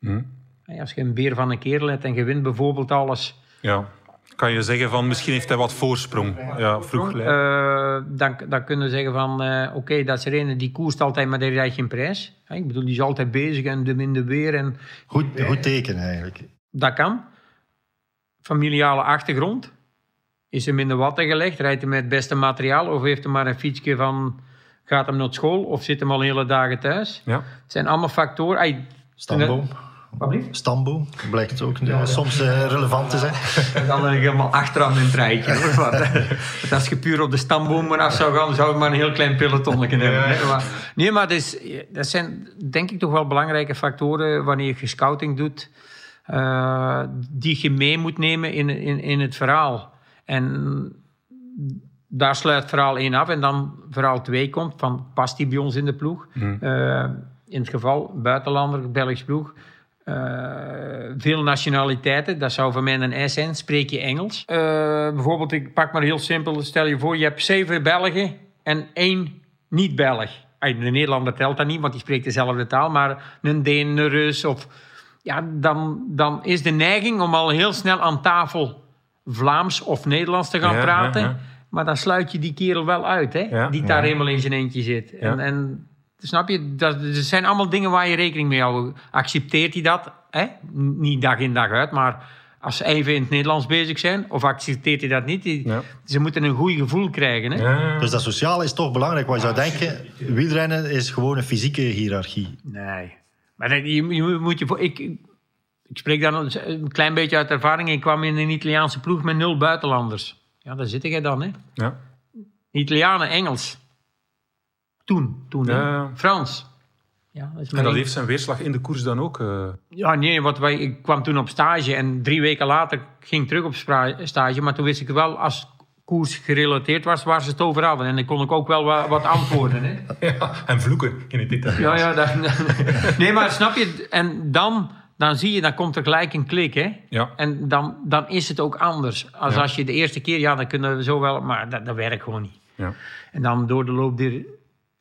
Hm? Als je een beer van een kerel hebt en je wint bijvoorbeeld alles... Ja. Kan je zeggen van misschien heeft hij wat voorsprong. Ja, vroeg. eh, dan, dan kunnen we zeggen van... eh, oké, dat is er een die koerst altijd, maar die rijdt geen prijs. Hè, Ik bedoel, die is altijd bezig en de minder weer... En, Goed, goed teken eigenlijk. Dat kan. Familiale achtergrond. Is hem in de watten gelegd? Rijdt hij met het beste materiaal? Of heeft hij maar een fietsje van Gaat hem naar school of zit hem al hele dagen thuis? Ja. Het zijn allemaal factoren. Stamboom. Wat blieft? Stamboom blijkt ook soms eh, relevant te zijn. En dan lig ik helemaal achteraan in het rijtje. hoor. Want, eh, als je puur op de stamboom af zou gaan, zou ik maar een heel klein pelotonnetje hebben. hè. Maar, nee, maar dus, dat zijn denk ik toch wel belangrijke factoren wanneer je scouting doet, eh, die je mee moet nemen in, in, in het verhaal. En daar sluit verhaal 1 af en dan verhaal 2 komt van past die bij ons in de ploeg? Eh, in het geval buitenlander, Belgisch ploeg. Eh, veel nationaliteiten, dat zou voor mij een S zijn. Spreek je Engels? Eh, bijvoorbeeld, ik pak maar heel simpel. Stel je voor, je hebt zeven Belgen en één niet-Belg. Ay, De Nederlander telt dat niet, want die spreekt dezelfde taal. Maar een Deen, een Rus of... Ja, dan, dan is de neiging om al heel snel aan tafel Vlaams of Nederlands te gaan Ja, praten. ja. Maar dan sluit je die kerel wel uit, hè? Ja. die daar helemaal in zijn eentje zit. En, en snap je, dat, er zijn allemaal dingen waar je rekening mee houdt. Accepteert hij dat? Hè? Niet dag in dag uit, maar als ze even in het Nederlands bezig zijn, of accepteert hij dat niet? Die- Ja. Ze moeten een goed gevoel krijgen. Hè? Ja. Dus dat sociale is toch belangrijk. Want je zou denken, wielrennen is gewoon een fysieke hiërarchie. Nee. Maar je, je moet je voor. Ik, ik spreek dan een klein beetje uit ervaring. Ik kwam in een Italiaanse ploeg met nul buitenlanders. Ja, daar zit jij dan, hè? Ja. Italianen, Engels. Toen, toen. Ja. Frans. Ja, dat En dat heeft zijn weerslag in de koers dan ook. eh, Ja, nee, want wij, ik kwam toen op stage en drie weken later ging ik terug op stage. Maar toen wist ik wel, als koers gerelateerd was, waar ze het over hadden. En dan kon ik ook wel wat, wat antwoorden. Hè? ja, en vloeken in het Italiaans. Ja, ja. Dat, nee, maar snap je? En dan, dan zie je, dan komt er gelijk een klik, hè? Ja. En dan, dan is het ook anders. Als Ja. als je de eerste keer, ja, dan kunnen we zo wel, maar dat, dat werkt gewoon niet. Ja. En dan door de loop der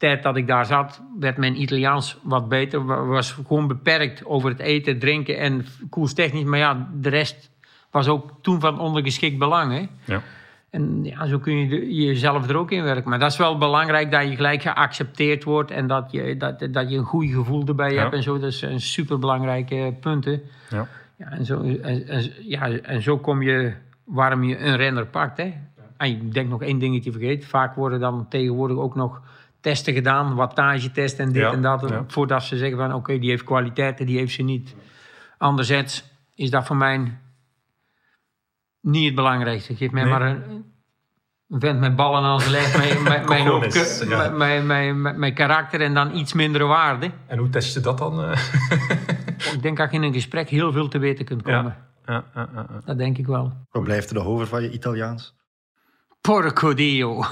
tijd dat ik daar zat, werd mijn Italiaans wat beter. Wa- Was gewoon beperkt over het eten, drinken en koerstechnisch. Maar ja, de rest was ook toen van ondergeschikt belang, hè? Ja. En ja, zo kun je jezelf er ook in werken. Maar dat is wel belangrijk dat je gelijk geaccepteerd wordt en dat je, dat, dat je een goed gevoel erbij Ja. hebt en zo. Dat zijn superbelangrijke punten. Ja. Ja, en, zo, en, en- ja, en zo kom je waarom je een renner pakt. Hè. En ik denk nog één dingetje vergeet. Vaak worden dan tegenwoordig ook nog testen gedaan, wattagetest en dit Ja, en dat. ja. Voordat ze zeggen van oké, die heeft kwaliteiten, die heeft ze niet. Anderzijds is dat voor mij niet het belangrijkste. Geef mij Nee. maar een, een vent met ballen aan zijn lijf, mijn, mijn, mijn, mijn, mijn, mijn, karakter en dan iets mindere waarde. En hoe test je dat dan? eh? Ik denk dat je in een gesprek heel veel te weten kunt komen. ja, ja, ja, ja. Dat denk ik wel. Wat blijft er nog over van je Italiaans? Porco dio.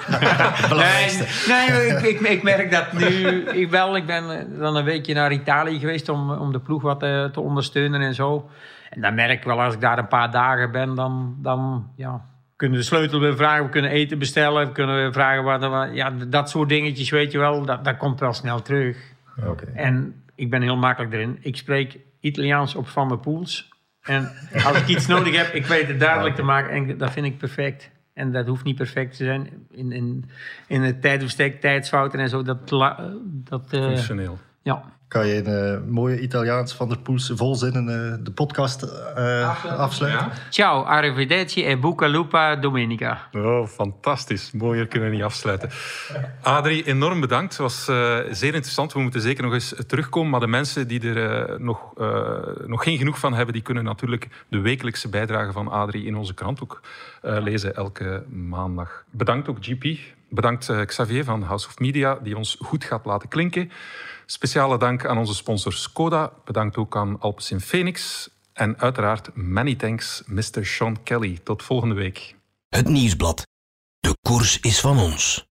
Nee, nee ik, ik, ik merk dat nu. Ik, wel, ik ben eh, dan een weekje naar Italië geweest om, om de ploeg wat eh, te ondersteunen en zo. En dan merk ik wel, als ik daar een paar dagen ben, dan, dan ja, kunnen we de sleutel weer vragen. We kunnen eten bestellen. We kunnen we vragen wat, wat- Ja, dat soort dingetjes, weet je wel. Dat, dat komt wel snel terug. Oké. En ik ben heel makkelijk erin. Ik spreek Italiaans op Van der Poels. En als ik iets nodig heb, ik weet het duidelijk te maken. En dat vind ik perfect. En dat hoeft niet perfect te zijn. In, in, in het tijdbestek, tijdsfouten en zo. Dat, la- dat, eh, Functioneel. ja. Kan je een eh, mooie Italiaans van der Poels volzinnen eh, de podcast eh, afsluiten? Ciao, arrivederci e buca lupa domenica. Oh, fantastisch. Mooier kunnen we niet afsluiten. Adrie, enorm bedankt. Het was eh, zeer interessant. We moeten zeker nog eens terugkomen. Maar de mensen die er eh, nog, eh, nog geen genoeg van hebben, die kunnen natuurlijk de wekelijkse bijdrage van Adrie in onze krant ook eh, lezen elke maandag. Bedankt ook GP. Bedankt eh, Xavier van House of Media, die ons goed gaat laten klinken. Speciale dank aan onze sponsor Skoda. Bedankt ook aan Alpes in Phoenix. En uiteraard many thanks, Mr. Sean Kelly. Tot volgende week. Het Nieuwsblad. De koers is van ons.